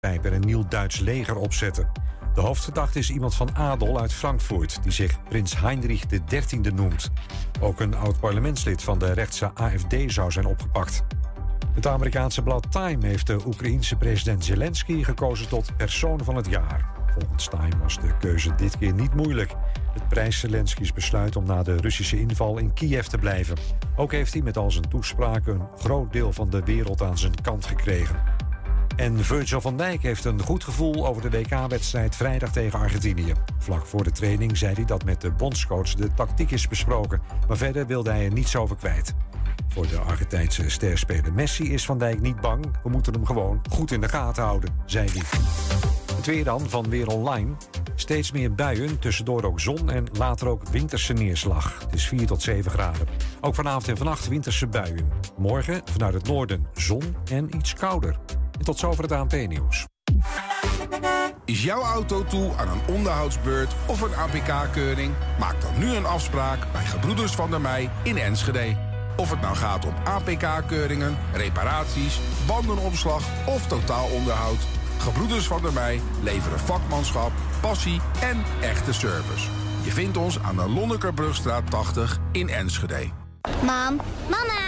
en een nieuw Duits leger opzetten. De hoofdverdachte is iemand van adel uit Frankfurt, die zich prins Heinrich XIII noemt. Ook een oud parlementslid van de rechtse AFD zou zijn opgepakt. Het Amerikaanse blad Time heeft de Oekraïense president Zelensky gekozen tot persoon van het jaar. Volgens Time was de keuze dit keer niet moeilijk. Het prijst Zelensky's besluit om na de Russische inval in Kiev te blijven. Ook heeft hij met al zijn toespraken een groot deel van de wereld aan zijn kant gekregen. En Virgil van Dijk heeft een goed gevoel over de WK-wedstrijd vrijdag tegen Argentinië. Vlak voor de training zei hij dat met de bondscoach de tactiek is besproken. Maar verder wilde hij er niets over kwijt. Voor de Argentijnse sterspeler Messi is Van Dijk niet bang. We moeten hem gewoon goed in de gaten houden, zei hij. Het weer dan van Weer Online. Steeds meer buien, tussendoor ook zon en later ook winterse neerslag. Het is 4 tot 7 graden. Ook vanavond en vannacht winterse buien. Morgen vanuit het noorden zon en iets kouder. En tot zover het ANP-nieuws. Is jouw auto toe aan een onderhoudsbeurt of een APK-keuring? Maak dan nu een afspraak bij Gebroeders van der Mei in Enschede. Of het nou gaat om APK-keuringen, reparaties, bandenopslag of totaalonderhoud... Gebroeders van der Mei leveren vakmanschap, passie en echte service. Je vindt ons aan de Lonnekerbrugstraat 80 in Enschede. Mam, mama,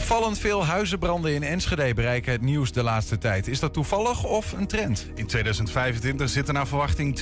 Opvallend veel huizenbranden in Enschede bereiken het nieuws de laatste tijd. Is dat toevallig of een trend? In 2025 zitten naar verwachting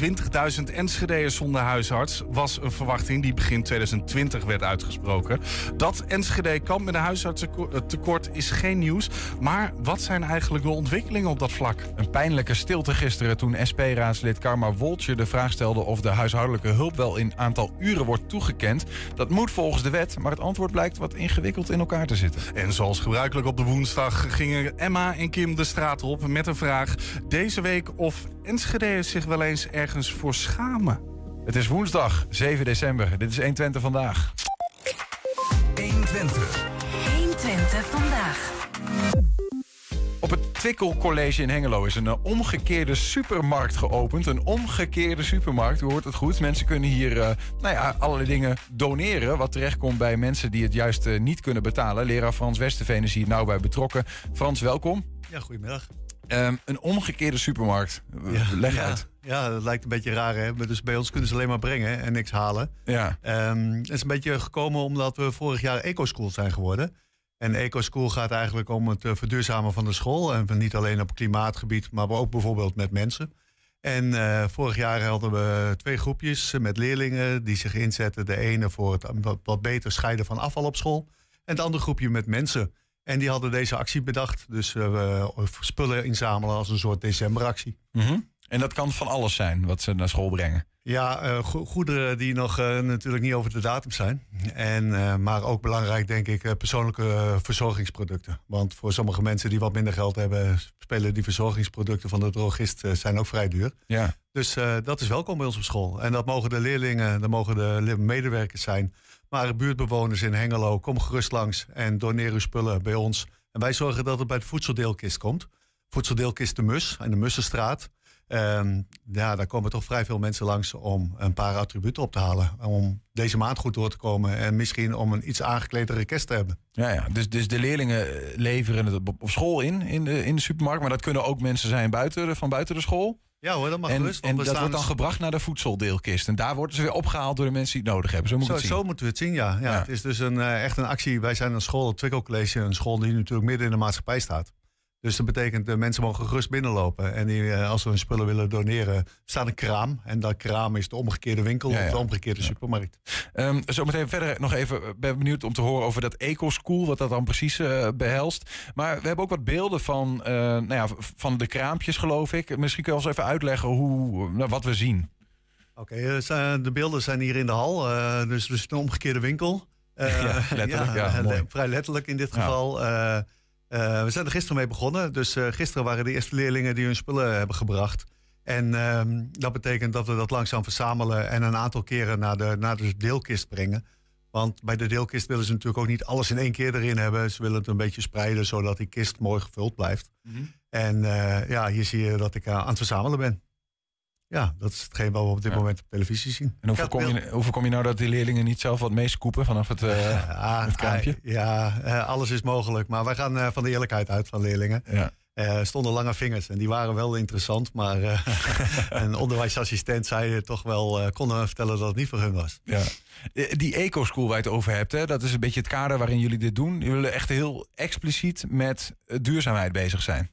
20.000 Enschede'ers zonder huisarts. Was een verwachting die begin 2020 werd uitgesproken. Dat Enschede kampt met een huisartsentekort is geen nieuws. Maar wat zijn eigenlijk de ontwikkelingen op dat vlak? Een pijnlijke stilte gisteren toen SP-raadslid Karma Woltje de vraag stelde of de huishoudelijke hulp wel in aantal uren wordt toegekend. Dat moet volgens de wet, maar het antwoord blijkt wat ingewikkeld in elkaar te zitten. En zoals gebruikelijk op de woensdag gingen Emma en Kim de straat op met een vraag deze week of Enschede zich wel eens ergens voor schamen. Het is woensdag 7 december. Dit is 120 vandaag. 120. 120 vandaag. Twikkel College in Hengelo is een uh, omgekeerde supermarkt geopend. Een omgekeerde supermarkt, u hoort het goed. Mensen kunnen hier uh, nou ja, allerlei dingen doneren... wat terechtkomt bij mensen die het juist uh, niet kunnen betalen. Leraar Frans Westerveen is hier nauw bij betrokken. Frans, welkom. Ja, goedemiddag. Um, een omgekeerde supermarkt. Ja, Leg ja, uit. Ja, dat lijkt een beetje raar, hè? Dus bij ons kunnen ze alleen maar brengen en niks halen. Ja. Um, het is een beetje gekomen omdat we vorig jaar EcoSchool zijn geworden. En EcoSchool gaat eigenlijk om het uh, verduurzamen van de school. En niet alleen op klimaatgebied, maar ook bijvoorbeeld met mensen. En uh, vorig jaar hadden we twee groepjes met leerlingen die zich inzetten. De ene voor het wat, wat beter scheiden van afval op school. En het andere groepje met mensen. En die hadden deze actie bedacht. Dus uh, spullen inzamelen als een soort decemberactie. Mm. En dat kan van alles zijn wat ze naar school brengen. Ja, uh, go goederen die nog uh, natuurlijk niet over de datum zijn. En, uh, maar ook belangrijk, denk ik, persoonlijke verzorgingsproducten. Want voor sommige mensen die wat minder geld hebben, spelen die verzorgingsproducten van de drogist zijn ook vrij duur. Ja. Dus dat is welkom bij ons op school. En dat mogen de leerlingen, dat mogen de medewerkers zijn. Maar buurtbewoners in Hengelo, kom gerust langs en doneer uw spullen bij ons. En wij zorgen dat het bij de voedseldeelkist komt. Voedseldeelkist de Mus en de Mussenstraat. Um, ja, daar komen toch vrij veel mensen langs om een paar attributen op te halen. Om deze maand goed door te komen en misschien om een iets aangekledere kerst te hebben. Ja, ja. Dus, dus de leerlingen leveren het op, school in, in de, in de supermarkt. Maar dat kunnen ook mensen zijn buiten, van buiten de school? Ja hoor, dat mag En, gerust. en dat wordt dan gebracht naar de voedseldeelkist. En daar worden ze weer opgehaald door de mensen die het nodig hebben. Zo moet Zo, het zien. zo moeten we het zien, ja. ja, Ja. Het is dus een, eh, echt een actie. Wij zijn een school, het Twickel College, een school die natuurlijk midden in de maatschappij staat. Dus dat betekent, de mensen mogen gerust binnenlopen. En die, eh, als ze hun spullen willen doneren, staat een kraam. En dat kraam is de omgekeerde winkel Ja, ja. of de omgekeerde supermarkt. Ehm, zometeen verder nog even, eh, ben benieuwd om te horen over dat eco-school, wat dat dan precies eh, behelst. Maar we hebben ook wat beelden van, eh, nou ja, van de kraampjes, geloof ik. Misschien kun je ons even uitleggen hoe, nou, wat we zien. Oké, eh, de beelden zijn hier in de hal. eh, dus, dus een omgekeerde winkel. Eh, Ja, letterlijk, ja, eh, vrij letterlijk in dit Ja. geval. Eh, eh, we zijn er gisteren mee begonnen. Dus eh, gisteren waren de eerste leerlingen die hun spullen hebben gebracht. En ehm, dat betekent dat we dat langzaam verzamelen en een aantal keren naar de, naar de deelkist brengen. Want bij de deelkist willen ze natuurlijk ook niet alles in één keer erin hebben. Ze willen het een beetje spreiden, zodat die kist mooi gevuld blijft. En eh, ja, hier zie je dat ik eh, aan het verzamelen ben. Ja, dat is hetgeen wat we op dit Ja. moment op televisie zien. En hoe voorkom, je, hoe voorkom je nou dat die leerlingen niet zelf wat meescoepen vanaf het, eh, Ja, het ja, eh, alles is mogelijk. Maar wij gaan eh, van de eerlijkheid uit van leerlingen. Ja. Stonden lange vingers en die waren wel interessant. Maar een onderwijsassistent zei toch wel, eh konden vertellen dat het niet voor hun was. Ja. Die eco-school waar je het over hebt, hè, dat is een beetje het kader waarin jullie dit doen. Jullie willen echt heel expliciet met duurzaamheid bezig zijn.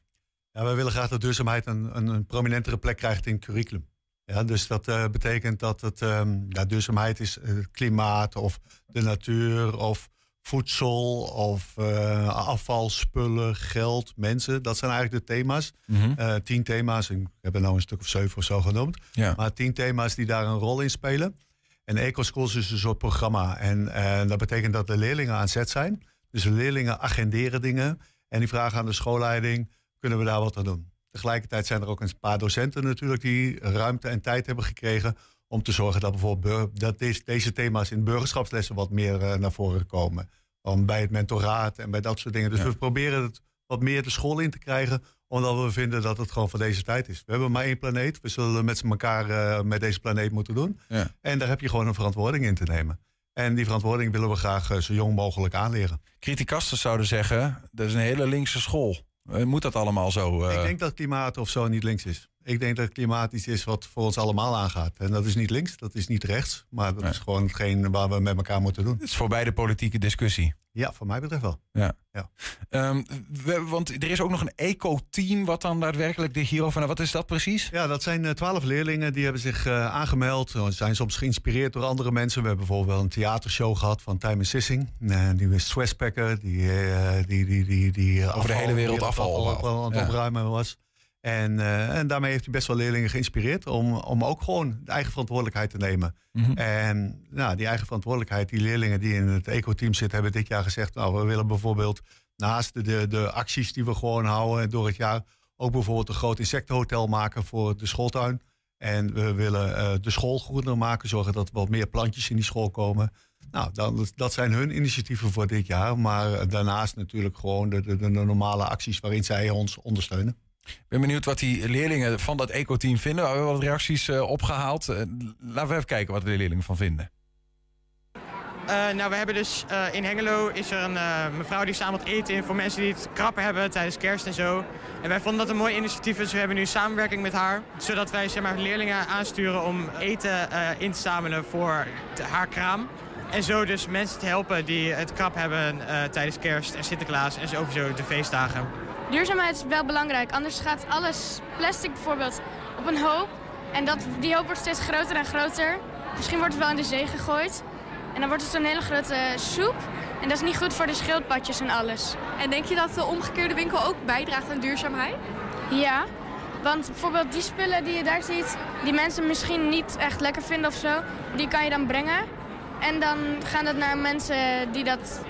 Ja, wij willen graag dat duurzaamheid een, een, een prominentere plek krijgt in het curriculum. Ja, dus dat eh, betekent dat het, ehm, ja, duurzaamheid is eh, het klimaat of de natuur of voedsel of eh, afval, spullen, geld, mensen. Dat zijn eigenlijk de thema's. Eh, tien thema's, ik heb er nou een stuk of zeven of zo genoemd. Ja. Maar tien thema's die daar een rol in spelen. En EcoSchools is een soort programma. En eh, dat betekent dat de leerlingen aan zet zijn. Dus de leerlingen agenderen dingen. En die vragen aan de schoolleiding, kunnen we daar wat aan doen? Tegelijkertijd zijn er ook een paar docenten natuurlijk die ruimte en tijd hebben gekregen om te zorgen dat bijvoorbeeld dat deze, deze thema's in burgerschapslessen wat meer eh, naar voren komen. Om bij het mentoraat en bij dat soort dingen. Dus Ja. we proberen het wat meer de school in te krijgen, omdat we vinden dat het gewoon van deze tijd is. We hebben maar één planeet. We zullen met z'n elkaar eh, met deze planeet moeten doen. Ja. En daar heb je gewoon een verantwoording in te nemen. En die verantwoording willen we graag eh, zo jong mogelijk aanleren. Criticasters zouden zeggen, dat is een hele linkse school. Eh, Moet dat allemaal zo? eh? Ik denk dat klimaat of zo niet links is. Ik denk dat klimaat iets is wat voor ons allemaal aangaat. En dat is niet links, dat is niet rechts. Maar dat is gewoon hetgeen waar we met elkaar moeten doen. Het is voorbij de politieke discussie. Ja, voor mij betreft wel. Ehm, we- want er is ook nog een eco-team wat dan daadwerkelijk de hierover... Wat is dat precies? Ja, dat zijn eh, twaalf leerlingen die hebben zich eh, aangemeld. Ze zijn soms geïnspireerd door andere mensen. We hebben bijvoorbeeld een theatershow gehad van Time Sissing. Uh, die was Stresspacker, die, eh, die, die, die, die eh, Over de hele wereld afval afval op- aan het Ja. opruimen was. En, eh, en daarmee heeft hij best wel leerlingen geïnspireerd om, om ook gewoon de eigen verantwoordelijkheid te nemen. Mhm. En nou, die eigen verantwoordelijkheid, die leerlingen die in het eco-team zitten, hebben dit jaar gezegd: Nou, we willen bijvoorbeeld naast de, de, de acties die we gewoon houden door het jaar, ook bijvoorbeeld een groot insectenhotel maken voor de schooltuin. En we willen eh, de school groener maken, zorgen dat er wat meer plantjes in die school komen. Nou, dan, dat zijn hun initiatieven voor dit jaar. Maar eh, daarnaast natuurlijk gewoon de, de, de normale acties waarin zij ons ondersteunen. Ik ben benieuwd wat die leerlingen van dat eco-team vinden. We hebben wat reacties eh, opgehaald. Eh, laten we even kijken wat de leerlingen van vinden. Eh, nou, we hebben dus in Hengelo is er een mevrouw die zamelt eten in voor mensen die het krapper hebben tijdens kerst en zo. En wij vonden dat een mooi initiatief, dus we hebben nu samenwerking met haar. Zodat wij zeg maar, leerlingen aansturen om eten in te zamelen voor haar kraam. En zo dus mensen te helpen die het krap hebben tijdens kerst en Sinterklaas en sowieso de feestdagen. Duurzaamheid is wel belangrijk, anders gaat alles, plastic bijvoorbeeld, op een hoop. En dat, die hoop wordt steeds groter en groter. Misschien wordt het wel in de zee gegooid. En dan wordt het zo'n hele grote soep. En dat is niet goed voor de schildpadjes en alles. En denk je dat de omgekeerde winkel ook bijdraagt aan duurzaamheid? Ja, want bijvoorbeeld die spullen die je daar ziet, die mensen misschien niet echt lekker vinden of zo, die kan je dan brengen. En dan gaan dat naar mensen die dat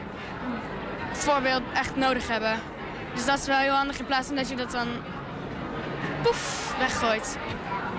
bijvoorbeeld echt nodig hebben. Dus dat is wel heel handig in plaats van dat je dat dan poef weggooit.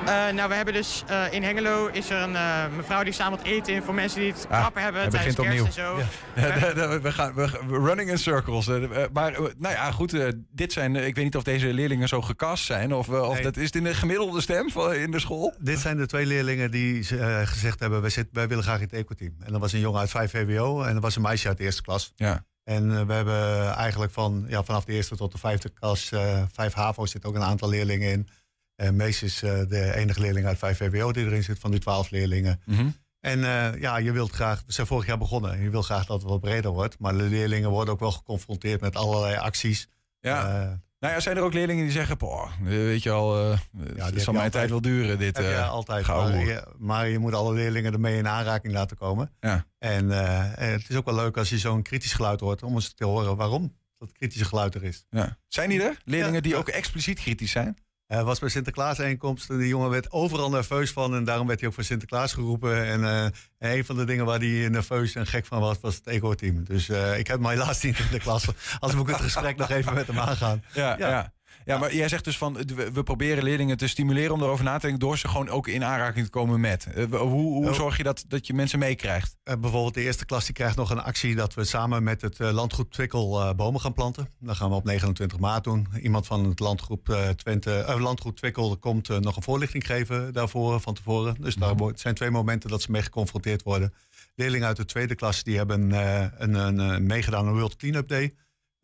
Eh, nou, we hebben dus eh, in Hengelo is er een eh, mevrouw die zamelt eten in voor mensen die het Ah, krapper hebben hij tijdens begint kerst opnieuw. en zo. Ja, we gaan we, running in circles. Maar nou ja, goed. dit zijn. Ik weet niet of deze leerlingen zo gecast zijn. Of, of Nee. dat is het in de gemiddelde stem van, in de school. Dit zijn de twee leerlingen die gezegd hebben: wij, zit, wij willen graag in het eco-team. En dat was een jongen uit 5 VWO en dat was een meisje uit de eerste klas. Ja. En eh, we hebben eigenlijk van, ja, vanaf de eerste tot de vijfde klas, eh vijf HAVO zit ook een aantal leerlingen in. En Mees is eh, de enige leerling uit 5 VWO die erin zit van die 12 leerlingen. Mhm. En eh, ja, je wilt graag, we zijn vorig jaar begonnen. En je wil graag dat het wat breder wordt. Maar de leerlingen worden ook wel geconfronteerd met allerlei acties. Ja. Eh, Nou ja, zijn er ook leerlingen die zeggen, boah, weet je al, eh het heb zal mijn tijd wel duren, dit eh, altijd. Maar je, maar je moet alle leerlingen ermee in aanraking laten komen. Ja. En eh, het is ook wel leuk als je zo'n kritisch geluid hoort, om eens te horen waarom dat kritische geluid er is. Ja. Zijn die er? Leerlingen die ook expliciet kritisch zijn? Er was bij Sinterklaas bijeenkomst. Die jongen werd overal nerveus van. En daarom werd hij ook voor Sinterklaas geroepen. En, eh, en een van de dingen waar hij nerveus en gek van was, was het eco-team. Dus eh, ik heb hem helaas niet in de klas. Als moet ik het gesprek nog even met hem aangaan. Ja, ja. ja. Maar jij zegt dus van, we, we proberen leerlingen te stimuleren om erover na te denken, door ze gewoon ook in aanraking te komen met. Eh, hoe hoe Oh. zorg je dat, dat je mensen meekrijgt? Eh, bijvoorbeeld de eerste klas die krijgt nog een actie dat we samen met het eh, landgroep Twikkel bomen gaan planten. Dat gaan we op 29 maart doen. Iemand van het landgroep, Twente, landgroep Twikkel komt nog een voorlichting geven daarvoor van tevoren. Dus daar het zijn twee momenten dat ze mee geconfronteerd worden. Leerlingen uit de tweede klas die hebben eh, een, een, eh, meegedaan aan een World Cleanup Day.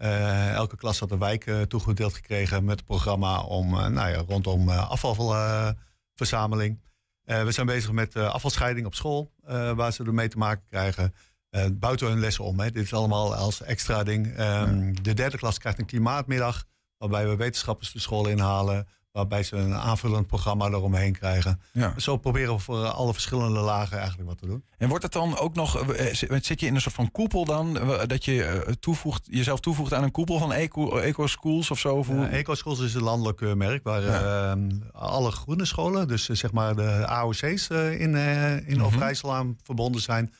Eh, elke klas had een wijk eh, toegedeeld gekregen met het programma om, eh, nou ja, rondom afvalverzameling. We zijn bezig met afvalscheiding op school, waar ze ermee te maken krijgen. Buiten hun lessen om. Hè. Dit is allemaal als extra ding. Ehm, De derde klas krijgt een klimaatmiddag, waarbij we wetenschappers de school inhalen. Waarbij ze een aanvullend programma eromheen krijgen. Ja. Zo proberen we voor alle verschillende lagen eigenlijk wat te doen. En wordt het dan ook nog, eh, zit zit je in een soort van koepel dan, eh, dat je eh, toevoegt, jezelf toevoegt aan een koepel van eco, eco schools of zo? Of Ja, EcoSchools is een landelijk eh, merk waar ehm, alle groene scholen, dus eh, zeg maar de AOC's eh, in, eh in Mhm. Overijssel aan verbonden zijn.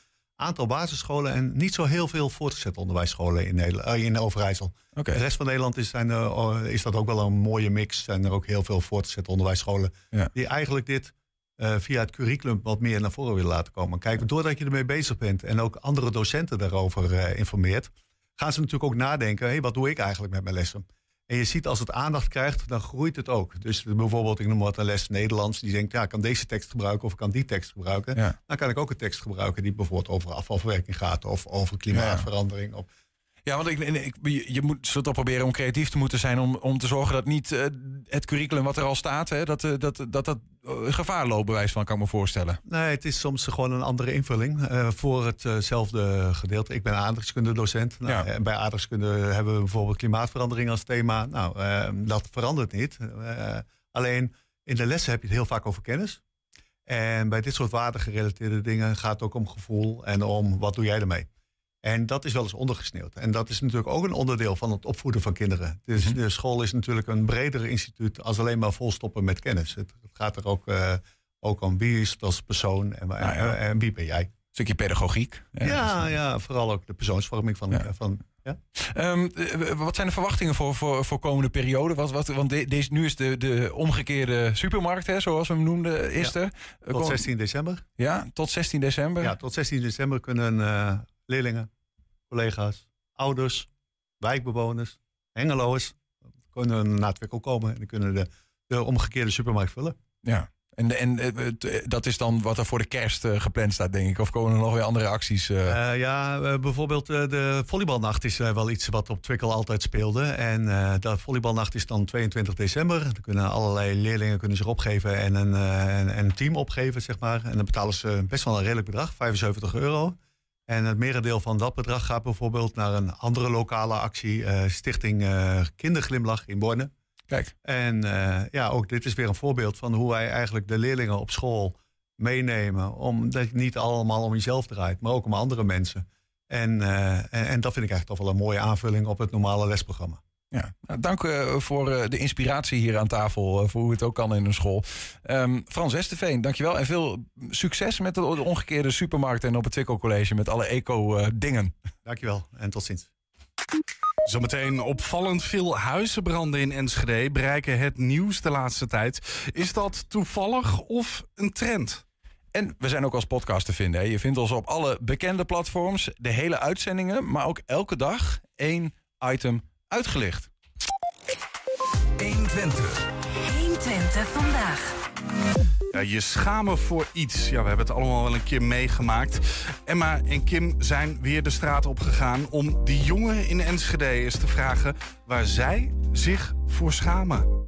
Aantal basisscholen en niet zo heel veel voortgezet onderwijsscholen in, Nederland, eh, in Overijssel. De rest van Nederland is, zijn, eh, oh, is dat ook wel een mooie mix. Zijn er ook heel veel voortgezet onderwijsscholen Ja. die eigenlijk dit eh, via het curriculum wat meer naar voren willen laten komen. Kijk, doordat je ermee bezig bent en ook andere docenten daarover informeert, gaan ze natuurlijk ook nadenken: hé, wat doe ik eigenlijk met mijn lessen? En je ziet als het aandacht krijgt, dan groeit het ook. Dus bijvoorbeeld, ik noem wat een les Nederlands, die denkt: ja, ik kan deze tekst gebruiken of ik kan die tekst gebruiken. Ja. Dan kan ik ook een tekst gebruiken die bijvoorbeeld over afvalverwerking gaat of over klimaatverandering. Of, Ja, want ik, ik, je, moet zo toch proberen om creatief te moeten zijn om, om te zorgen dat niet eh, het curriculum wat er al staat, hè, dat, eh, dat, dat dat eh, gevaar loopt, bewijs van, kan ik me voorstellen. Nee, het is soms gewoon een andere invulling voor hetzelfde gedeelte. Ik ben aardrijkskundedocent. Nou, Ja. en bij aardrijkskunde hebben we bijvoorbeeld klimaatverandering als thema. Nou, eh, dat verandert niet. Alleen in de lessen heb je het heel vaak over kennis. En bij dit soort waardegerelateerde dingen gaat het ook om gevoel en om wat doe jij ermee. En dat is wel eens ondergesneeuwd. En dat is natuurlijk ook een onderdeel van het opvoeden van kinderen. Dus de school is natuurlijk een breder instituut als alleen maar volstoppen met kennis. Het, het gaat er ook, eh, ook om wie is het als persoon en, Nou ja. en wie ben jij. stukje pedagogiek. Ja, ja, vooral ook de persoonsvorming van. van ja. Ehm, eh, wat zijn de verwachtingen voor, voor, voor komende periode? Wat, wat, want de- deze, nu is de, de omgekeerde supermarkt, hè, zoals we hem noemden, is Ja, er. Eh, Tot kom- 16 december. Ja, tot 16 december. Ja, tot 16 december kunnen eh, leerlingen, collega's, ouders, wijkbewoners, hengeloers... kunnen naar het komen en dan kunnen de, de omgekeerde supermarkt vullen. Ja. En, en eh, eh, dat is dan wat er voor de kerst eh, gepland staat, denk ik. Of komen er nog weer andere acties? ja, bijvoorbeeld de volleybalnacht is wel iets wat op Twikkel altijd speelde. En dat volleybalnacht is dan 22 december. Dan kunnen allerlei leerlingen kunnen zich opgeven en een, en, en een team opgeven, zeg maar. En dan betalen ze best wel een redelijk bedrag, 75 euro. En het merendeel van dat bedrag gaat bijvoorbeeld naar een andere lokale actie, eh, Stichting eh, Kinderglimlach in Borne. Kijk. En eh, ja, ook dit is weer een voorbeeld van hoe wij eigenlijk de leerlingen op school meenemen. Omdat het niet allemaal om jezelf draait, maar ook om andere mensen. En, en, en dat vind ik eigenlijk toch wel een mooie aanvulling op het normale lesprogramma. Ja, nou, dank eh, voor eh, de inspiratie hier aan tafel, eh, voor hoe het ook kan in een school. Ehm, Frans Westerveen, dankjewel en veel succes met de, de omgekeerde supermarkt en op het Twikkel College met alle eco-dingen. Dankjewel en tot ziens. Zometeen opvallend veel huizenbranden in Enschede bereiken het nieuws de laatste tijd. Is dat toevallig of een trend? En we zijn ook als podcast te vinden. Hè. Je vindt ons op alle bekende platforms, de hele uitzendingen, maar ook elke dag één item uitgelicht. 120. 120 vandaag. Ja, je schamen voor iets. Ja, we hebben het allemaal wel een keer meegemaakt. Emma en Kim zijn weer de straat opgegaan om die jongen in Enschede eens te vragen waar zij zich voor schamen.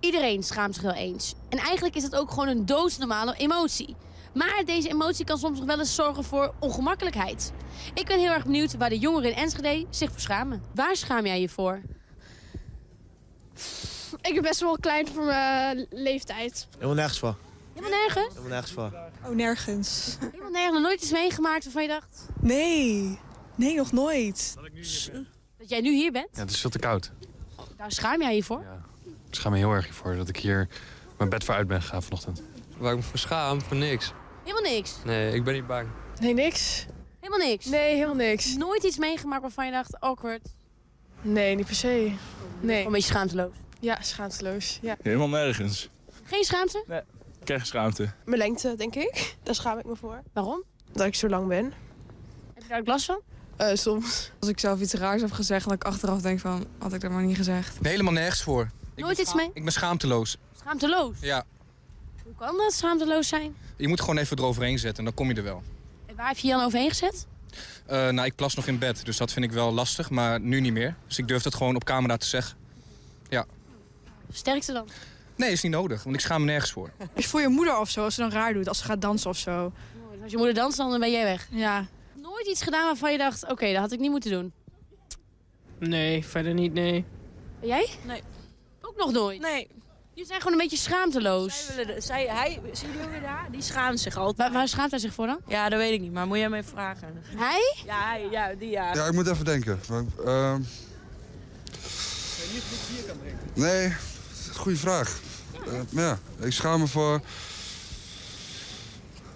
Iedereen schaamt zich wel eens. En eigenlijk is het ook gewoon een doodsnormale emotie. Maar deze emotie kan soms nog wel eens zorgen voor ongemakkelijkheid. Ik ben heel erg benieuwd waar de jongeren in Enschede zich voor schamen. Waar schaam jij je voor? Ik ben best wel klein voor mijn leeftijd. Helemaal nergens voor. Helemaal nergens? Helemaal nergens voor. Oh, nergens. Helemaal nergens. Nog nooit iets meegemaakt waarvan je dacht... Nee. Nee, nog nooit. Dat jij nu hier bent? Ja, het is veel te koud. Daar schaam jij je voor? Ik schaam me heel erg voor dat ik hier mijn bed voor uit ben gegaan vanochtend. Waar ik me voor schaam? Voor niks. Helemaal niks? Nee, ik ben niet bang. Nee, niks. Helemaal niks? Nee, helemaal niks. Nooit iets meegemaakt waarvan je dacht, awkward? Nee, niet per se. Nee. Een beetje schaamteloos? Ja, schaamteloos. Ja. Helemaal nergens. Geen schaamte? Nee. Ik krijg schaamte. Mijn lengte, denk ik. Daar schaam ik me voor. Waarom? Dat ik zo lang ben. Heb je daar ook last van? Uh, soms. Als ik zelf iets raars heb gezegd, dat ik achteraf denk van, had ik dat maar niet gezegd. Nee, helemaal nergens voor. Nooit iets mee? Ik ben schaamteloos. Schaamteloos? Ja. Hoe kan dat, schaamteloos zijn? Je moet gewoon even eroverheen zetten en dan kom je er wel. En waar heb je je dan overheen gezet? Uh, nou, ik plas nog in bed, dus dat vind ik wel lastig, maar nu niet meer. Dus ik durf het gewoon op camera te zeggen. Ja. Sterkste dan? Nee, is niet nodig, want ik schaam me nergens voor. Is voor je moeder of zo, als ze dan raar doet, als ze gaat dansen of zo. Als je moeder danst, dan ben jij weg? Ja. Nooit iets gedaan waarvan je dacht, oké, dat had ik niet moeten doen? Nee, verder niet, nee. En jij? Nee. Ook nog nooit? Nee. Jullie zijn gewoon een beetje schaamteloos. Zij willen de, zij, hij, zie je jongen daar? Die schaamt zich altijd. Waar, waar schaamt hij zich voor dan? Ja, dat weet ik niet, maar moet je hem even vragen. Hij? Ja, hij, ja, die ja. Ja, ik moet even denken. Maar, uh... Nee, goede vraag. Uh, ja, ik schaam me voor...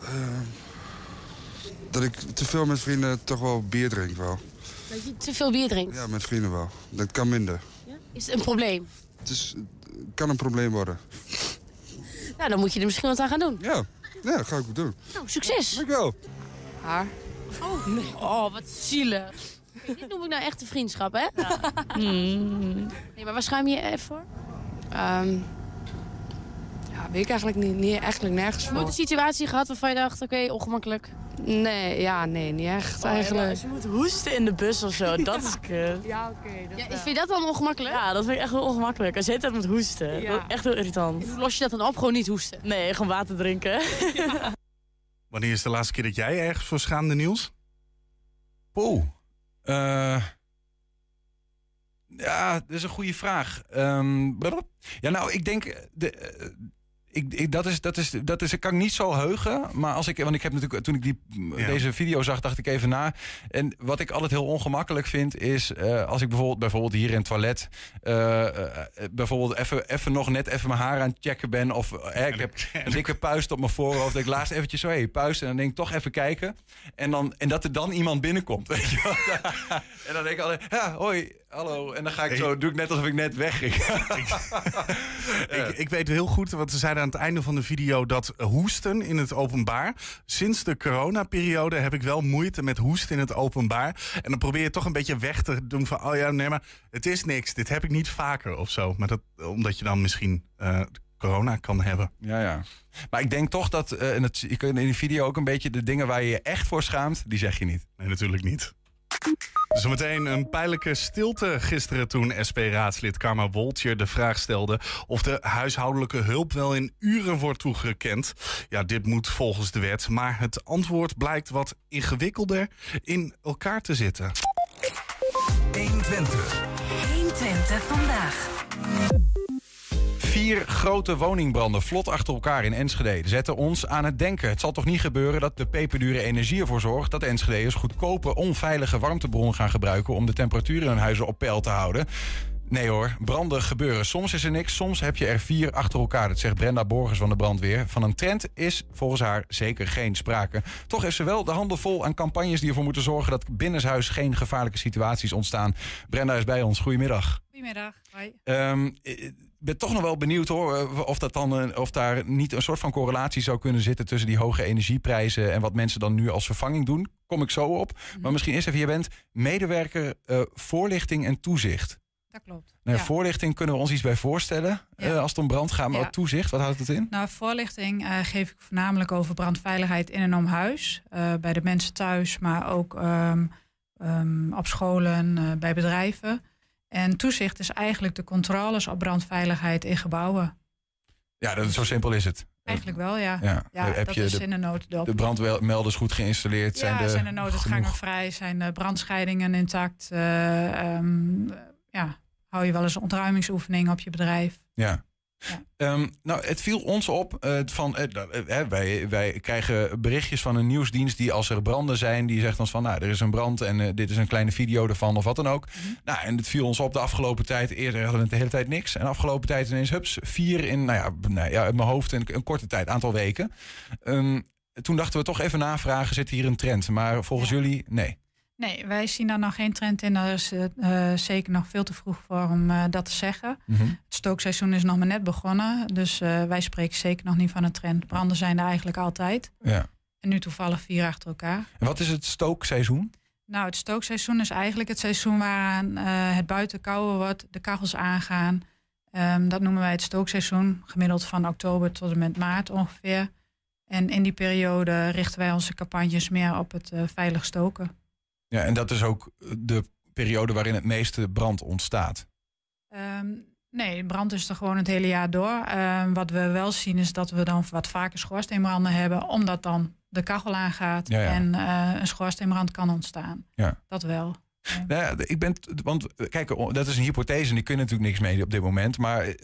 Uh, dat ik te veel met vrienden toch wel bier drink wel. Dat je te veel bier drinkt? Ja, met vrienden wel. Dat kan minder. Ja? Is het een probleem? Het is, kan een probleem worden. Nou, dan moet je er misschien wat aan gaan doen. Ja, ja dat ga ik ook doen. Nou, succes. Dankjewel. Haar. Oh, nee. Oh, wat zielig. Dit noem ik nou echte vriendschap, hè? Ja. Mm. Nee, maar waar schaam je je even voor? Um, ja, weet ik eigenlijk niet. niet eigenlijk nergens voor. Nooit een situatie gehad waarvan je dacht, oké, okay, ongemakkelijk? Nee, ja, nee, niet echt oh, eigenlijk. Ja, als je moet hoesten in de bus of zo, dat is kut. Ja, oké. Okay, ja, vind je dat dan ongemakkelijk? Ja, dat vind ik echt wel ongemakkelijk. Als je het moet hoesten, ja. echt heel irritant. En hoe los je dat dan op? Gewoon niet hoesten? Nee, gewoon water drinken. Ja. Wanneer is de laatste keer dat jij ergens voor schaamde, Niels? Poeh. Uh, ja, dat is een goede vraag. Um, ja, nou, ik denk... De, uh, ik, ik, dat, is, dat, is, dat is, kan ik niet zo heugen. Maar als ik, want ik heb natuurlijk, toen ik die, ja. deze video zag, dacht ik even na. En wat ik altijd heel ongemakkelijk vind, is uh, als ik bijvoorbeeld, bijvoorbeeld hier in het toilet. Uh, uh, bijvoorbeeld even, even nog net even mijn haar aan het checken ben. Of ik heb een dikke puist op mijn voorhoofd. Ik laatst eventjes zo, hé, hey, puist. En dan denk ik toch even kijken. En, dan, en dat er dan iemand binnenkomt. Weet je en dan denk ik altijd, ja, hoi, hallo. En dan ga ik zo, doe ik net alsof ik net wegging. ik, ik weet heel goed, want ze zeiden aan het einde van de video dat hoesten in het openbaar. Sinds de coronaperiode heb ik wel moeite met hoesten in het openbaar. En dan probeer je toch een beetje weg te doen van, oh ja, nee, maar het is niks. Dit heb ik niet vaker of zo. Maar dat, omdat je dan misschien uh, corona kan hebben. Ja, ja. Maar ik denk toch dat, uh, in, het, in die video ook een beetje de dingen waar je je echt voor schaamt, die zeg je niet. Nee, natuurlijk niet. Zometeen een pijnlijke stilte gisteren toen SP-raadslid Karma Woltje de vraag stelde of de huishoudelijke hulp wel in uren wordt toegekend. Ja, dit moet volgens de wet, maar het antwoord blijkt wat ingewikkelder in elkaar te zitten. 120. 120 vandaag. Vier grote woningbranden vlot achter elkaar in Enschede zetten ons aan het denken. Het zal toch niet gebeuren dat de peperdure energie ervoor zorgt dat Enschede'ers goedkope, onveilige warmtebronnen gaan gebruiken om de temperatuur in hun huizen op peil te houden. Nee hoor, branden gebeuren. Soms is er niks, soms heb je er vier achter elkaar. Dat zegt Brenda Borgers van de brandweer. Van een trend is volgens haar zeker geen sprake. Toch heeft ze wel de handen vol aan campagnes die ervoor moeten zorgen... dat binnenshuis geen gevaarlijke situaties ontstaan. Brenda is bij ons. Goedemiddag. Goedemiddag. Hoi. Um, ben toch nog wel benieuwd hoor, of, dat dan, of daar niet een soort van correlatie zou kunnen zitten tussen die hoge energieprijzen en wat mensen dan nu als vervanging doen. Kom ik zo op. Mm-hmm. Maar misschien eerst even, je bent medewerker uh, voorlichting en toezicht. Dat klopt. Nou, ja. Voorlichting kunnen we ons iets bij voorstellen ja. uh, als het om brand gaat, maar ja. toezicht, wat houdt het in? Nou, voorlichting uh, geef ik voornamelijk over brandveiligheid in en om huis. bij de mensen thuis, maar ook um, um, op scholen, bij bedrijven. En toezicht is eigenlijk de controles op brandveiligheid in gebouwen. Ja, dat, zo simpel is het. Eigenlijk wel, ja. Ja. ja Heb dat je is de- in de. De brandmelders goed geïnstalleerd? Ja, zijn de, zijn de nooduitgangen vrij? Zijn de brandscheidingen intact? Eh, ehm, ja, hou je wel eens een ontruimingsoefening op je bedrijf? Ja. Ehm, nou, het viel ons op eh, van eh, eh, wij, wij krijgen berichtjes van een nieuwsdienst die als er branden zijn, die zegt ons van nou, er is een brand en dit is een kleine video ervan of wat dan ook. Nou, en het viel ons op de afgelopen tijd. Eerder hadden we het de hele tijd niks. En de afgelopen tijd ineens hups, vier in, nou ja, nou ja uit mijn hoofd een, een korte tijd, aantal weken. Ehm, toen dachten we toch even navragen, zit hier een trend? Maar volgens jullie, nee. Nee, wij zien daar nog geen trend in. Daar is eh, eh, zeker nog veel te vroeg voor om eh, dat te zeggen. Mhm. Het stookseizoen is nog maar net begonnen. Dus wij spreken zeker nog niet van een trend. Branden zijn er eigenlijk altijd. Ja. En nu toevallig vier achter elkaar. En wat is het stookseizoen? Nou, het stookseizoen is eigenlijk het seizoen waaraan het buiten kouder wordt, de kachels aangaan. Ehm, dat noemen wij het stookseizoen, gemiddeld van oktober tot en met maart ongeveer. En in die periode richten wij onze campagnes meer op het veilig stoken. Ja, en dat is ook de periode waarin het meeste brand ontstaat. Ehm, nee, brand is er gewoon het hele jaar door. Ehm, wat we wel zien is dat we dan wat vaker schoorsteenbranden hebben, omdat dan de kachel aangaat Ja, ja. en eh, een schoorsteenbrand kan ontstaan. Ja. Dat wel. Nou ja, ik ben, want kijk, dat is een hypothese en die kunnen natuurlijk niks mee op dit moment. Maar eh,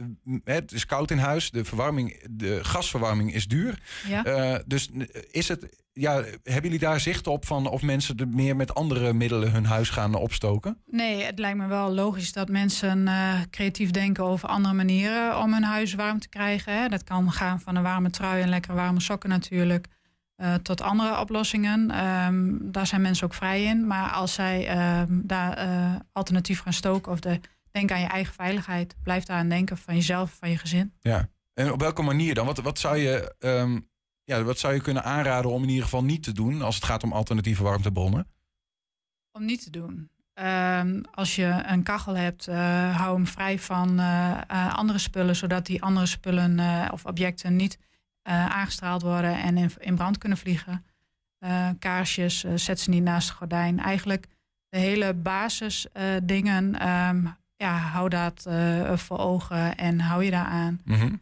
het is koud in huis, de verwarming, de gasverwarming is duur. Ja. Eh, dus is het, ja, hebben jullie daar zicht op van of mensen er meer met andere middelen hun huis gaan opstoken? Nee, het lijkt me wel logisch dat mensen eh, creatief denken over andere manieren om hun huis warm te krijgen. Hè. Dat kan gaan van een warme trui en lekkere warme sokken natuurlijk. Eh, tot andere oplossingen. Ehm, daar zijn mensen ook vrij in. Maar als zij ehm, daar eh, alternatief gaan stoken of de, denk aan je eigen veiligheid. Blijf daar aan denken van jezelf, van je gezin. Ja. En op welke manier dan? Wat, wat, zou je, ehm, ja, wat zou je kunnen aanraden om in ieder geval niet te doen als het gaat om alternatieve warmtebronnen? Om niet te doen. Als je een kachel hebt, eh, hou hem vrij van andere spullen, zodat die andere spullen of objecten niet aangestraald worden en in, in brand kunnen vliegen. Eh, kaarsjes, eh, zet ze niet naast het gordijn. Eigenlijk de hele basis eh, dingen, ehm, ja, hou dat eh, voor ogen en hou je daar aan. Mhm.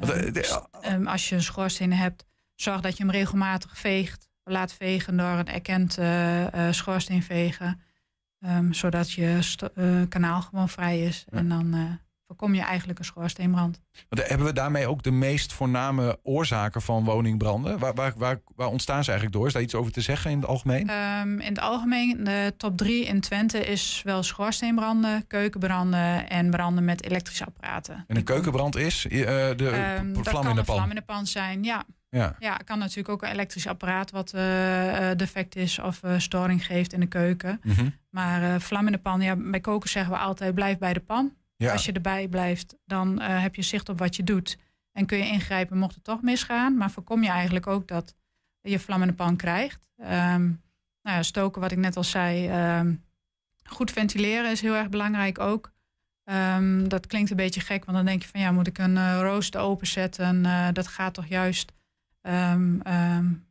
Eh, Ehm, ehm, als je een schoorsteen hebt, zorg dat je hem regelmatig veegt. Laat vegen door een erkend eh, eh, schoorsteenvegen. Ehm, zodat je eh, kanaal gewoon vrij is. En dan eh, voorkom je eigenlijk een schoorsteenbrand. Want eh, hebben we daarmee ook de meest voorname oorzaken van woningbranden? Waar, waar, waar, waar ontstaan ze eigenlijk door? Is daar iets over te zeggen in het algemeen? Ehm, in het algemeen, de top drie in Twente is wel schoorsteenbranden, keukenbranden en branden met elektrische apparaten. En een keukenbrand is eh, de Ehm, dat vlam kan in de een pan. vlam in de pan zijn, ja. Ja. Ja, kan natuurlijk ook een elektrisch apparaat wat eh, eh, defect is of eh, storing geeft in de keuken. Mhm. Maar eh, vlam in de pan, ja, bij koken zeggen we altijd blijf bij de pan. Als je erbij blijft, dan eh, heb je zicht op wat je doet. En kun je ingrijpen mocht het toch misgaan. Maar voorkom je eigenlijk ook dat je vlam in de pan krijgt. Ehm, nou ja, stoken, wat ik net al zei. ehm, goed ventileren is heel erg belangrijk ook. Ehm, dat klinkt een beetje gek, want dan denk je van ja, moet ik een eh, rooster openzetten? Eh, dat gaat toch juist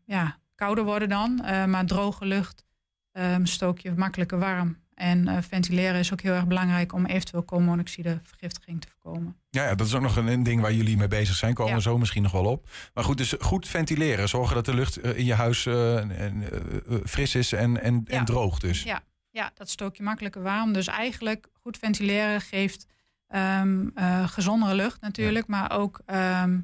ja, kouder worden dan. Maar droge lucht stook je makkelijker warm. En eh, ventileren is ook heel erg belangrijk om eventueel koolmonoxidevergiftiging te voorkomen. Ja, ja, dat is ook nog een, ding waar jullie mee bezig zijn. Komen Ja. we zo misschien nog wel op. Maar goed, dus goed ventileren. Zorgen dat de lucht eh, in je huis eh, fris is en, en, droog dus. Ja, ja, dat stook je makkelijker warm. Dus eigenlijk goed ventileren geeft ehm, eh, gezondere lucht natuurlijk. Maar ook, ehm,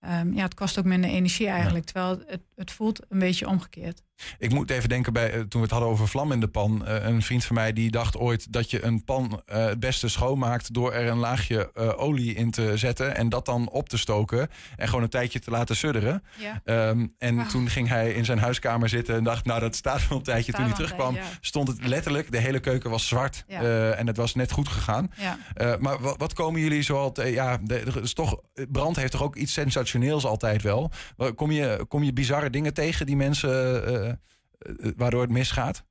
ehm, ja, het kost ook minder energie eigenlijk. Terwijl het, het voelt een beetje omgekeerd. Ik moet even denken bij, eh, toen we het hadden over vlam in de pan. eh, een vriend van mij die dacht ooit dat je een pan eh, het beste schoonmaakt door er een laagje olie in te zetten en dat dan op te stoken en gewoon een tijdje te laten sudderen. Ja. Ehm, en toen ging hij in zijn huiskamer zitten en dacht, nou dat staat wel een tijdje. Toen hij terugkwam ja. stond het letterlijk, de hele keuken was zwart Ja. en het was net goed gegaan. Maar wat, wat komen jullie zo altijd? Ja, de- is toch, brand heeft toch ook iets sensationeels altijd wel. Kom je, kom je bizarre dingen tegen die mensen, waardoor het misgaat?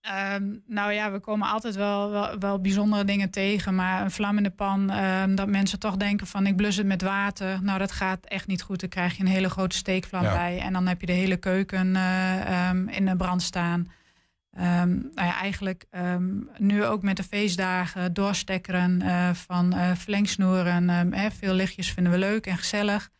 Ehm, nou ja, we komen altijd wel, wel, wel bijzondere dingen tegen. Maar een vlam in de pan, ehm, dat mensen toch denken van ik blus het met water. Nou, dat gaat echt niet goed. Dan krijg je een hele grote steekvlam Ja. bij. En dan heb je de hele keuken eh, ehm, in de brand staan. Nou ja, eigenlijk nu ook met de feestdagen doorstekkeren eh, van eh verlengsnoeren. Ehm, hè, veel lichtjes vinden we leuk en gezellig.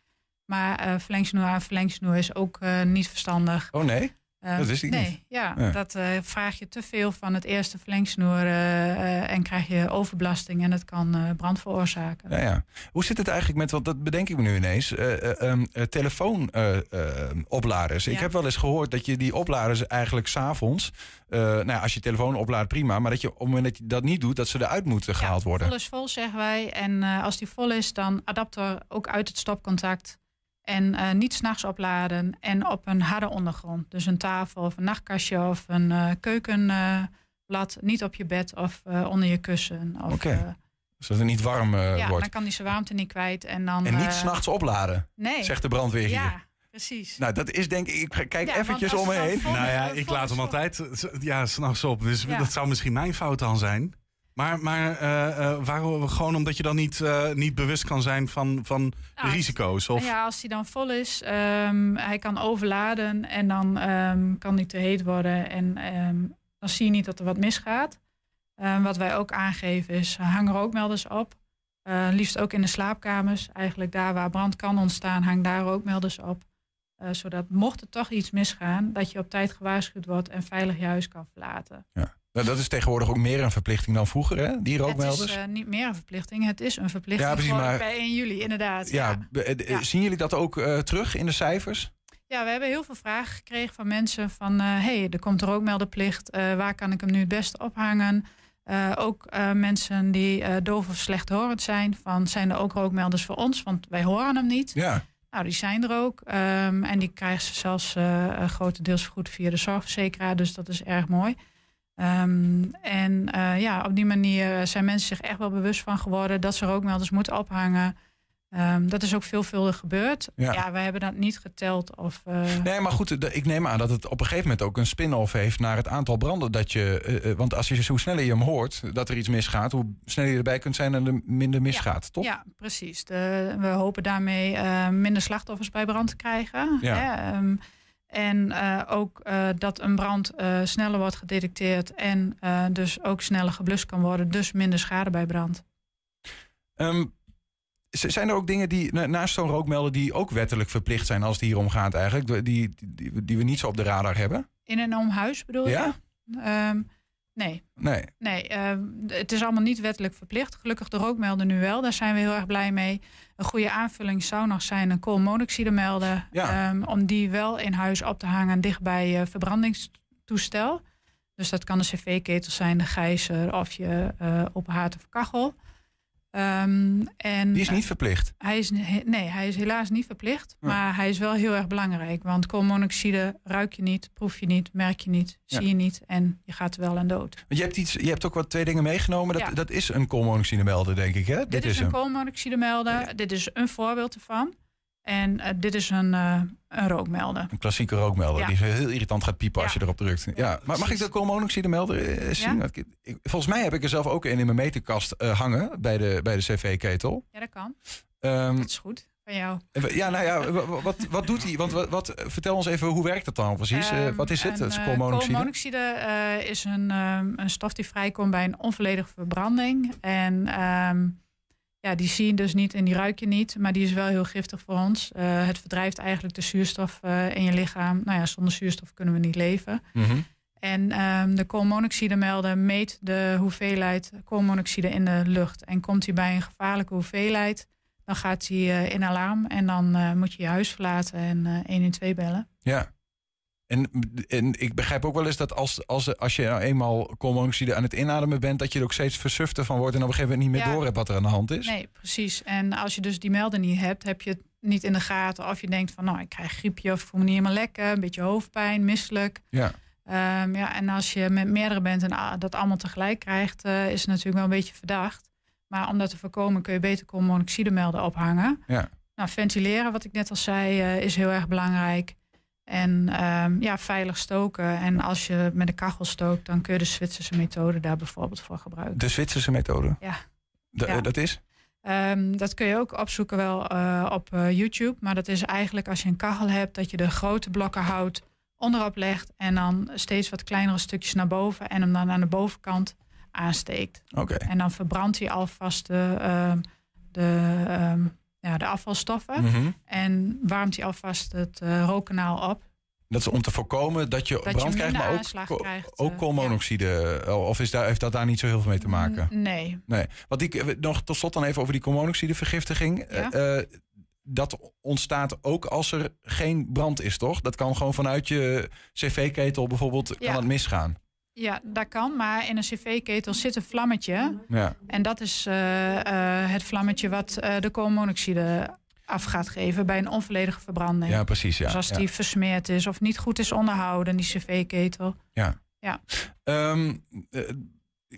Maar eh verlengsnoer aan verlengsnoer is ook eh, niet verstandig. Oh nee? Ehm, dat wist ik nee, niet. Ja, Ja. dat eh, vraag je te veel van het eerste verlengsnoer eh, eh, en krijg je overbelasting en het kan eh, brand veroorzaken. Ja, ja. Hoe zit het eigenlijk met, want dat bedenk ik me nu ineens, eh, eh, ehm, eh, telefoonopladers. Ik Ja. heb wel eens gehoord dat je die opladers eigenlijk s'avonds, eh nou ja, als je telefoon oplaadt prima, maar dat je op het moment dat je dat niet doet, dat ze eruit moeten gehaald worden. Vol is vol, zeggen wij. En eh, als die vol is, dan adapter ook uit het stopcontact. En eh, niet s'nachts opladen en op een harde ondergrond. Dus een tafel of een nachtkastje of een eh, keukenblad. niet op je bed of eh, onder je kussen. Of, Oké. eh, Zodat het niet warm eh, ja, wordt. dan kan die zijn warmte niet kwijt. En, dan, En niet eh, s'nachts opladen, Nee. zegt de brandweer hier. Ja, precies. Nou, dat is denk ik, ik kijk Ja, eventjes om me heen. Nou ja, eh, ik laat hem altijd eh, ja, s'nachts op. Dus Ja. dat zou misschien mijn fout dan zijn. Maar, maar eh, eh, waarom, gewoon omdat je dan niet, eh, niet bewust kan zijn van, van de Nou, risico's? Of, Ja, als hij dan vol is, um, hij kan overladen en dan um, kan hij te heet worden. En um, dan zie je niet dat er wat misgaat. wat wij ook aangeven is, hang rookmelders op. Uh, liefst ook in de slaapkamers. Eigenlijk daar waar brand kan ontstaan, hang daar rookmelders op. Uh, zodat mocht er toch iets misgaan, dat je op tijd gewaarschuwd wordt en veilig je huis kan verlaten. Ja. Nou, dat is tegenwoordig ook meer een verplichting dan vroeger, hè? Die rookmelders. Het is uh, niet meer een verplichting, het is een verplichting Ja, precies, maar- bij 1 juli, inderdaad. Ja, eh, zien jullie dat ook eh, terug in de cijfers? Ja, we hebben heel veel vragen gekregen van mensen van... hé, hey, er komt rookmelderplicht, eh, waar kan ik hem nu het beste ophangen? Eh, ook eh, mensen die eh, doof of slechthorend zijn, van zijn er ook rookmelders voor ons? Want wij horen hem niet. Ja. Nou, die zijn er ook. Ehm, en die krijgen ze zelfs eh, eh, grotendeels vergoed via de zorgverzekeraar. Dus dat is erg mooi. Ehm, en eh, ja, op die manier zijn mensen zich echt wel bewust van geworden dat ze rookmelders moeten ophangen. Ehm, dat is ook veelvuldig gebeurd. Ja. Ja, wij hebben dat niet geteld. Of, eh, Nee, maar goed, ik neem aan dat het op een gegeven moment ook een spin-off heeft naar het aantal branden dat je. eh, eh, want als je hoe sneller je hem hoort dat er iets misgaat, hoe sneller je erbij kunt zijn en er minder misgaat, toch? Ja, precies. De, we hopen daarmee eh, minder slachtoffers bij brand te krijgen. Ja. Hè? Ehm, en eh, ook eh, dat een brand eh, sneller wordt gedetecteerd en dus ook sneller geblust kan worden. Dus minder schade bij brand. Ehm, zijn er ook dingen die na- naast zo'n rookmelder die ook wettelijk verplicht zijn als het hier om gaat eigenlijk, die, die, die, we niet zo op de radar hebben? In en om huis bedoel Ja? je? Nee. Nee. Nee, ehm, het is allemaal niet wettelijk verplicht. Gelukkig de rookmelder nu wel. Daar zijn we heel erg blij mee. Een goede aanvulling zou nog zijn een koolmonoxidemelder. Ja. ehm, om die wel in huis op te hangen dicht bij je verbrandingstoestel. Dus dat kan de cv-ketel zijn, de gijzer of je eh open haard of kachel. Ehm, en, Die is niet verplicht. hij is, ne- nee, hij is helaas niet verplicht. Ja. Maar hij is wel heel erg belangrijk. Want koolmonoxide ruik je niet, proef je niet, merk je niet, Ja. zie je niet. En je gaat er wel aan dood. Want je hebt, iets, je hebt ook wat twee dingen meegenomen. Dat, Ja. dat is een koolmonoxidemelder, denk ik, hè? Dit, is een hem. koolmonoxidemelder. Dit is een voorbeeld ervan. En eh, dit is een, eh, een rookmelder. Een klassieke rookmelder Ja. die heel irritant gaat piepen als je erop drukt. Ja, maar mag ik de koolmonoxidemelder eh, zien? Ik- volgens mij heb ik er zelf ook een in mijn meterkast hangen bij de, bij de cv-ketel. Ja, dat kan. Ehm, Dat is goed. Van jou. ja, nou ja, wa- wa- wat, wat doet hij? Want wat, wat, vertel ons even, hoe werkt dat dan precies? Eh, Ehm, wat is het, een, het koolmonoxide? koolmonoxide is een, ehm, een stof die vrijkomt bij een onvolledige verbranding. En ja, die zie je dus niet en die ruik je niet. Maar die is wel heel giftig voor ons. Eh, het verdrijft eigenlijk de zuurstof eh, in je lichaam. Nou ja, zonder zuurstof kunnen we niet leven. Mhm. En ehm, de koolmonoxidemelder meet de hoeveelheid koolmonoxide in de lucht. En komt hij bij een gevaarlijke hoeveelheid, dan gaat hij eh, in alarm. En dan moet je je huis verlaten en eh 112 bellen. Ja. En, en ik begrijp ook wel eens dat als, als, als je nou eenmaal koolmonoxide aan het inademen bent, dat je er ook steeds versufter van wordt en op een gegeven moment niet meer Ja. door hebt wat er aan de hand is. Nee, precies. En als je dus die melder niet hebt, heb je het niet in de gaten. Of je denkt van, nou, ik krijg griepje of ik voel me niet helemaal lekker. Een beetje hoofdpijn, misselijk. Ja. Ehm, ja, en als je met meerdere bent en ah, dat allemaal tegelijk krijgt, eh, is het natuurlijk wel een beetje verdacht. Maar om dat te voorkomen kun je beter koolmonoxidemelder ophangen. Ja. Nou, ventileren, wat ik net al zei, eh, is heel erg belangrijk. En ehm, ja, veilig stoken. En als je met een kachel stookt, dan kun je de Zwitserse methode daar bijvoorbeeld voor gebruiken. De Zwitserse methode. Ja. Ja. Dat is? Ehm, dat kun je ook opzoeken wel eh, op eh, YouTube. Maar dat is eigenlijk als je een kachel hebt, dat je de grote blokken hout onderop legt en dan steeds wat kleinere stukjes naar boven en hem dan aan de bovenkant aansteekt. Oké. En dan verbrandt hij alvast de, ehm, de, ja, de afvalstoffen Mhm. en warmt hij alvast het eh, rookkanaal op. Dat is om te voorkomen dat je brand krijgt, maar ook, krijgt, ook eh, koolmonoxide. eh, Of is daar, heeft dat daar niet zo heel veel mee te maken? Nee. Nee. Wat ik eh, nog tot slot dan even over die koolmonoxidevergiftiging. Ja. Eh, dat ontstaat ook als er geen brand is, toch? Dat kan gewoon vanuit je cv-ketel bijvoorbeeld kan Ja. het misgaan. Ja, dat kan, maar in een cv-ketel zit een vlammetje. Ja. En dat is eh, eh, het vlammetje wat eh, de koolmonoxide af gaat geven bij een onvolledige verbranding. Ja, precies, ja, Dus als ja. die versmeerd is of niet goed is onderhouden, die cv-ketel. Ja. Ja. Ehm, eh,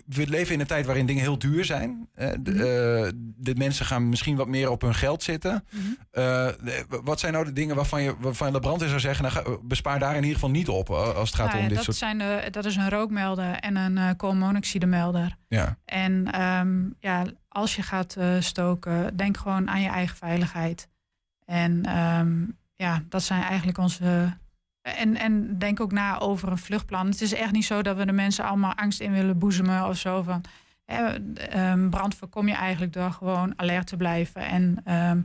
we leven in een tijd waarin dingen heel duur zijn. Eh, de, eh, de mensen gaan misschien wat meer op hun geld zitten. Eh, de- wat zijn nou de dingen waarvan je waarvan de brandweer zou zeggen... Nou, bespaar daar in ieder geval niet op eh, als het gaat Nou om dit dat, soort... zijn de, dat is een rookmelder en een eh koolmonoxidemelder. Ja. En ehm, ja, als je gaat eh, stoken, denk gewoon aan je eigen veiligheid. En ehm, ja, dat zijn eigenlijk onze. En, en denk ook na over een vluchtplan. Het is echt niet zo dat we de mensen allemaal angst in willen boezemen of zo. Van, hè, ehm, brand voorkom je eigenlijk door gewoon alert te blijven en ehm,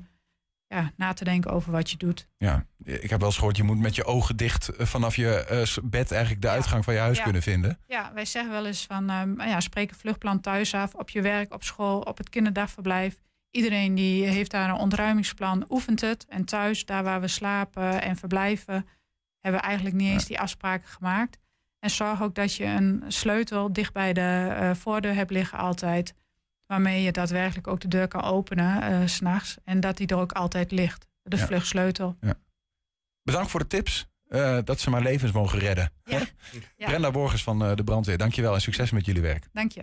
ja, na te denken over wat je doet. Ja, ik heb wel eens gehoord, je moet met je ogen dicht eh, vanaf je eh, bed eigenlijk de uitgang van je huis Ja. kunnen vinden. Ja, wij zeggen wel eens van ehm, ja, spreek een vluchtplan thuis af, op je werk, op school, op het kinderdagverblijf. Iedereen die heeft daar een ontruimingsplan, oefent het. En thuis, daar waar we slapen en verblijven, hebben we eigenlijk niet eens die afspraken gemaakt. En zorg ook dat je een sleutel dicht bij de eh, voordeur hebt liggen altijd. Waarmee je daadwerkelijk ook de deur kan openen eh, s s'nachts. En dat die er ook altijd ligt. De Ja. vluchtsleutel. Bedankt voor de tips. eh, dat ze maar levens mogen redden. Ja. Brenda Borgers van de brandweer, dankjewel en succes met jullie werk. Dank je.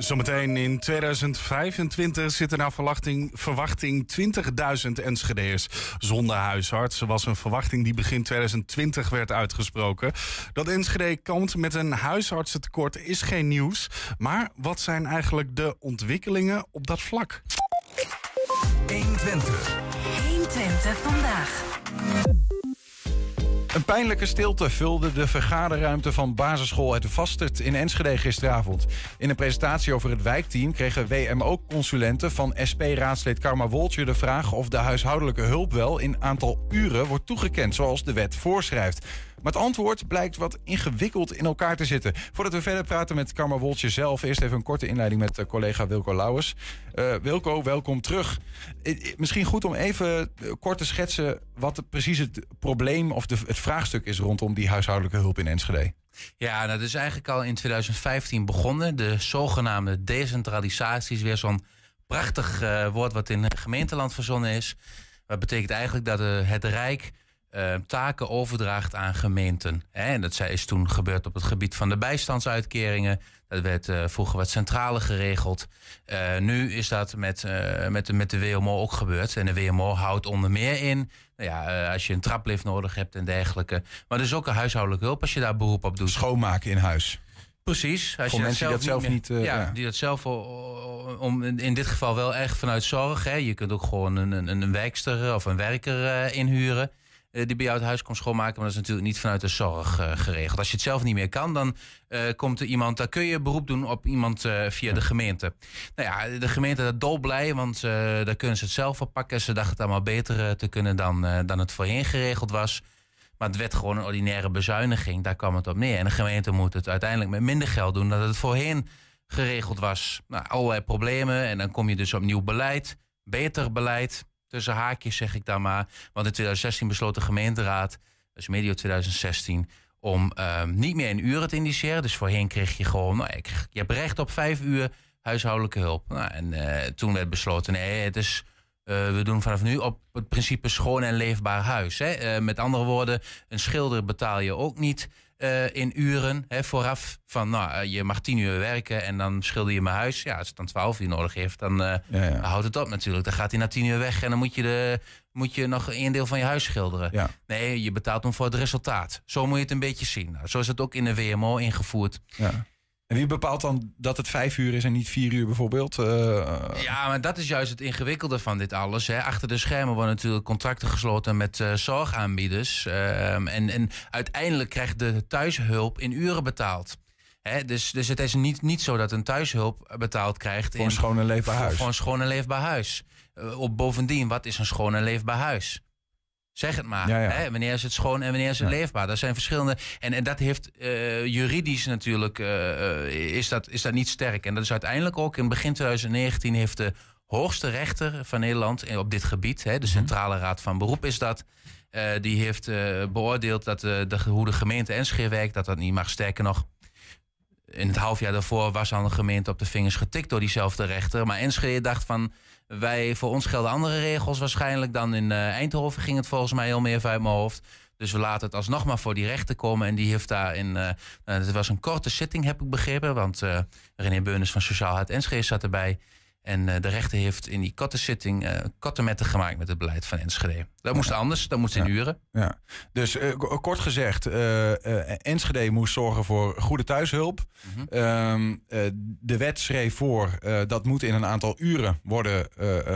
Zometeen in 2025 zitten naar verwachting, verwachting 20.000 Enschede'ers zonder huisarts. Er was een verwachting die begin 2020 werd uitgesproken. Dat Enschede kampt met een huisartsentekort is geen nieuws. Maar wat zijn eigenlijk de ontwikkelingen op dat vlak? 120. 120 vandaag. Een pijnlijke stilte vulde de vergaderruimte van basisschool Het Vastert in Enschede gisteravond. In een presentatie over het wijkteam kregen WMO-consulenten van SP-raadslid Karma Woltje de vraag of de huishoudelijke hulp wel in aantal uren wordt toegekend zoals de wet voorschrijft. Maar het antwoord blijkt wat ingewikkeld in elkaar te zitten. Voordat we verder praten met Karma Woltje zelf, eerst even een korte inleiding met eh, collega Wilco Lauwers. Eh, Wilco, welkom terug. Eh, Misschien goed om even kort te schetsen wat precies het probleem of de, het vraagstuk is rondom die huishoudelijke hulp in Enschede. Ja, nou, dat is eigenlijk al in 2015 begonnen. De zogenaamde decentralisatie is weer zo'n prachtig woord wat in gemeenteland verzonnen is. Dat betekent eigenlijk dat het Rijk eh, taken overdraagt aan gemeenten. En dat is toen gebeurd op het gebied van de bijstandsuitkeringen. Dat werd eh, vroeger wat centraler geregeld. Eh, nu is dat met, met, de- met de WMO ook gebeurd. En de WMO houdt onder meer in... Nou ja, als je een traplift nodig hebt en dergelijke. Maar dus ook een huishoudelijke hulp als je daar beroep op doet. Schoonmaken in huis. Precies. Als Voor je mensen die dat zelf meer- niet, ja, ja. die dat zelf om in dit geval wel echt vanuit zorg. Hè. Je kunt ook gewoon een, een, een werkster eh, of een werker inhuren. Eh, die bij jou het huis komt schoonmaken. Maar dat is natuurlijk niet vanuit de zorg eh, geregeld. Als je het zelf niet meer kan, dan eh, komt er iemand. Dan kun je beroep doen op iemand via de gemeente. Nou ja, de gemeente is dolblij, want daar kunnen ze het zelf oppakken. Ze dachten het allemaal beter te kunnen dan, dan het voorheen geregeld was. Maar het werd gewoon een ordinaire bezuiniging. Daar kwam het op neer. En de gemeente moet het uiteindelijk met minder geld doen dan het voorheen geregeld was. Nou, allerlei problemen. En dan kom je dus op nieuw beleid. Beter beleid. Tussen haakjes zeg ik dan maar. Want in 2016 besloot de gemeenteraad, dus medio 2016, om ehm, niet meer in uren te indiceren. Dus voorheen kreeg je gewoon, nou, je, hebt recht op vijf uur huishoudelijke hulp. Nou, en eh, toen werd besloten, nee, het is eh, we doen vanaf nu op het principe schoon en leefbaar huis. Hè? Eh, met andere woorden, een schilder betaal je ook niet eh, in uren hè, vooraf. Van nou, eh, je mag tien uur werken en dan schilder je mijn huis. Ja, als het dan twaalf uur nodig heeft, dan, eh, dan houdt het op natuurlijk. Dan gaat hij na tien uur weg en dan moet je, de, moet je nog een deel van je huis schilderen. Nee, je betaalt hem voor het resultaat. Zo moet je het een beetje zien. Nou, zo is het ook in de WMO ingevoerd. Ja. En wie bepaalt dan dat het vijf uur is en niet vier uur bijvoorbeeld? Uh, ja, maar dat is juist het ingewikkelde van dit alles. Hè. Achter de schermen worden natuurlijk contracten gesloten met uh, zorgaanbieders. Uh, en, en uiteindelijk krijgt de thuishulp in uren betaald. Hè, dus, dus het is niet, niet zo dat een thuishulp betaald krijgt... Voor een schoon en leefbaar huis. Voor een schoon en leefbaar huis. op bovendien, wat is een schoon en leefbaar huis? Zeg het maar. Hè? Wanneer is het schoon en wanneer is het leefbaar? Dat zijn verschillende. En, en dat heeft uh, juridisch natuurlijk. Uh, is, dat, is dat niet sterk. En dat is uiteindelijk ook in begin 2019 heeft de hoogste rechter van Nederland op dit gebied, hè, de mhm. Centrale Raad van Beroep is dat. Uh, die heeft beoordeeld dat de, hoe de gemeente Enschede werkt, dat dat niet mag. Sterker nog, in het halfjaar daarvoor was al een gemeente op de vingers getikt door diezelfde rechter. Maar Enschede dacht van wij, voor ons gelden andere regels waarschijnlijk dan in uh, Eindhoven ging het volgens mij heel meer uit mijn hoofd. Dus we laten het alsnog maar voor die rechter komen. En die heeft daar in. Uh, het was een korte zitting, heb ik begrepen. Want uh, René Beuners van Sociaal Hart Enschede zat erbij. En de rechter heeft in die kottenzitting uh, kattenmetten gemaakt met het beleid van Enschede. Dat moest anders, dat moest in ja. uren. Ja. Dus uh, kort gezegd, Enschede moest zorgen voor goede thuishulp. Mm -hmm. de wet schreef voor, dat moet in een aantal uren worden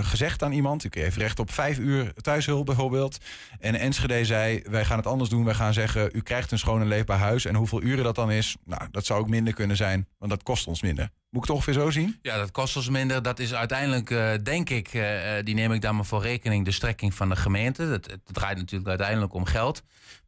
gezegd aan iemand. U heeft recht op vijf uur thuishulp bijvoorbeeld. En Enschede zei, wij gaan het anders doen. Wij gaan zeggen, u krijgt een schoon en leefbaar huis. En hoeveel uren dat dan is, nou, dat zou ook minder kunnen zijn. Want dat kost ons minder. Moet ik het ongeveer zo zien? Ja, dat kost ons minder. Dat is uiteindelijk, uh, denk ik, uh, die neem ik dan maar voor rekening, de strekking van de gemeente. Het, het, draait natuurlijk uiteindelijk om geld.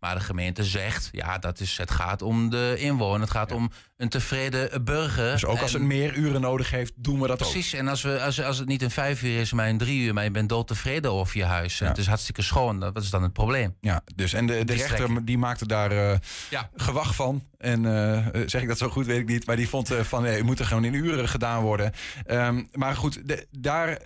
Maar de gemeente zegt, ja, dat is, het gaat om de inwoner. Het gaat ja. om een tevreden burger. Dus ook als het meer uren nodig heeft, doen we dat precies. ook. Precies. En als, we, als, als het niet een vijf uur is, maar een drie uur, maar je bent doodtevreden over je huis. Ja. Het is hartstikke schoon. Wat is dan het probleem? Ja, dus en de, de rechter die maakte daar uh, ja. gewacht van. En uh, zeg ik dat zo goed, weet ik niet. Maar die vond uh, van, nee, het moet er gewoon in uren gedaan worden. Um, maar goed, de, daar,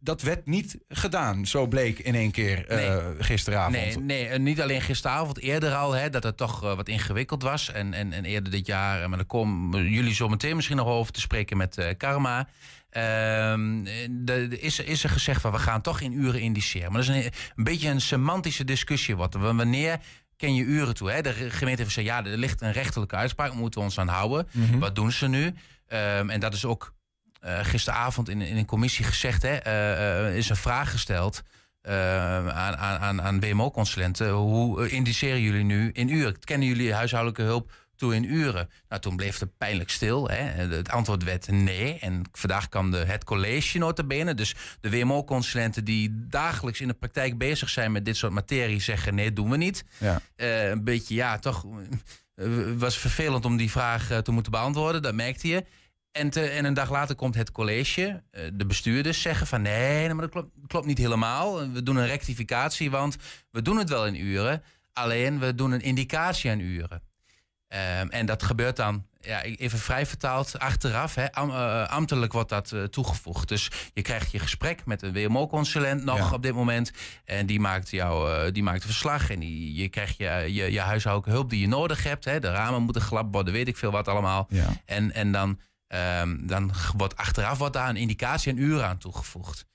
dat werd niet gedaan. Zo bleek in één keer nee. gisteravond. Nee, nee, niet alleen gisteravond. Eerder al, hè, dat het toch wat ingewikkeld was. En, en, en eerder dit jaar, maar daar komen jullie zo meteen misschien nog over te spreken met Karma. Um, de, de, is, is er gezegd van we gaan toch in uren indiceren. Maar dat is een, een beetje een semantische discussie. Wat, wanneer ken je uren toe. Hè? De gemeente heeft gezegd, ja, er ligt een rechterlijke uitspraak, moeten we ons aan houden. Mm -hmm. Wat doen ze nu? Um, en dat is ook uh, gisteravond in, in een commissie gezegd, hè, uh, uh, is een vraag gesteld aan, aan, aan WMO-consulenten. Hoe indiceren jullie nu in uren? Kennen jullie huishoudelijke hulp toe in uren? Nou, toen bleef het pijnlijk stil. Hè. Het antwoord werd nee. En vandaag kwam de, het college notabene. Dus de WMO-consulenten die dagelijks in de praktijk bezig zijn met dit soort materie... zeggen nee, doen we niet. Ja. Uh, een beetje, ja, toch... Uh, was vervelend om die vraag uh, te moeten beantwoorden. Dat merkte je. En, te, en, een dag later komt het college, de bestuurders zeggen van nee, maar dat klopt, klopt, niet helemaal. We doen een rectificatie, want we doen het wel in uren. Alleen we doen een indicatie aan uren. Um, en dat gebeurt dan, ja, even vrij vertaald, achteraf. Hè, am, uh, ambtelijk wordt dat uh, toegevoegd. Dus je krijgt je gesprek met een WMO-consulent nog ja. op dit moment. En die maakt, jou, uh, die maakt een verslag. En die, je krijgt je, je, je huishoudelijke hulp die je nodig hebt. Hè. De ramen moeten glad worden, weet ik veel wat allemaal. Ja. En, en dan, um, dan wordt achteraf wordt daar een indicatie en uur aan toegevoegd.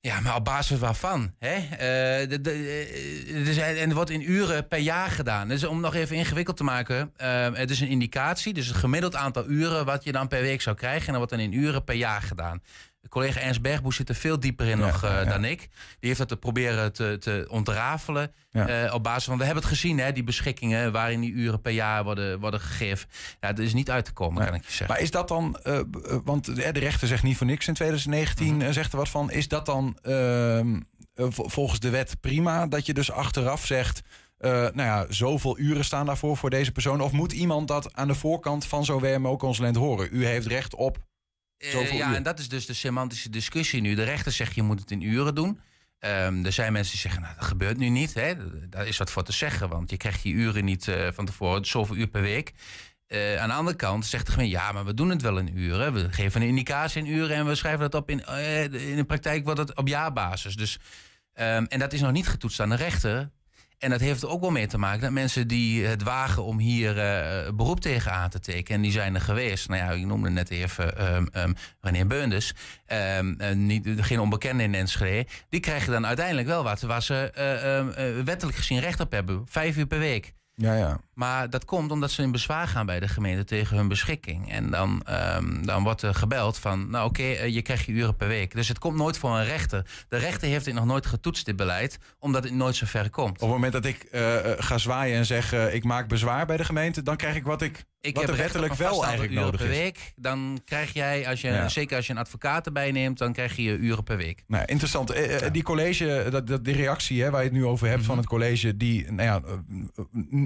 Ja, maar op basis waarvan? Hè? Uh, de, de, dus, en het wordt in uren per jaar gedaan. Dus om nog even ingewikkeld te maken. Uh, het is een indicatie, dus het gemiddeld aantal uren... wat je dan per week zou krijgen. En dat wordt dan in uren per jaar gedaan. De collega Ernst Bergboes zit er veel dieper in ja, nog uh, ja. dan ik. Die heeft dat te proberen te, te ontrafelen. Ja. Uh, op basis van, we hebben het gezien, hè, die beschikkingen... waarin die uren per jaar worden, worden gegeven. Ja, dat is niet uit te komen, kan ik je zeggen. Maar is dat dan... Uh, want de rechter zegt niet voor niks in 2019, mm -hmm. zegt er wat van. Is dat dan ehm, volgens de wet prima? Dat je dus achteraf zegt... Uh, nou ja, zoveel uren staan daarvoor voor deze persoon? Of moet iemand dat aan de voorkant van zo'n WMO-consulent horen? U heeft recht op uh, ja, uur. en dat is dus de semantische discussie nu. De rechter zegt je moet het in uren doen. Um, er zijn mensen die zeggen, nou, dat gebeurt nu niet. Hè? Daar is wat voor te zeggen, want je krijgt die uren niet uh, van tevoren, zoveel uur per week. Uh, aan de andere kant zegt de gemeente, ja, maar we doen het wel in uren. We geven een indicatie in uren en we schrijven dat op in, uh, in de praktijk wordt het op jaarbasis. Dus, um, en dat is nog niet getoetst aan de rechter. En dat heeft er ook wel mee te maken dat mensen die het wagen om hier uh, beroep tegen aan te tekenen, en die zijn er geweest. Nou ja, ik noemde net even um, um, René geen onbekende in Enschede. Die krijgen dan uiteindelijk wel wat waar ze uh, wettelijk gezien recht op hebben. Vijf uur per week. Ja, ja. Maar dat komt omdat ze in bezwaar gaan bij de gemeente tegen hun beschikking. En dan, ehm, dan wordt er gebeld van, nou oké, eh, je krijgt je uren per week. Dus het komt nooit voor een rechter. De rechter heeft dit nog nooit getoetst, dit beleid, omdat het nooit zo ver komt. Op het moment dat ik eh, eh, ga zwaaien en zeg, ik maak bezwaar bij de gemeente, dan krijg ik wat ik Ik wat heb wettelijk wel eigenlijk uren nodig per is. week. Dan krijg jij, als je, Ja. zeker als je een advocaat erbij neemt, dan krijg je je uren per week. Nou, interessant. Eh, Die college, dat, dat, die reactie hè, waar je het nu over hebt Mhm. van het college, die nou ja,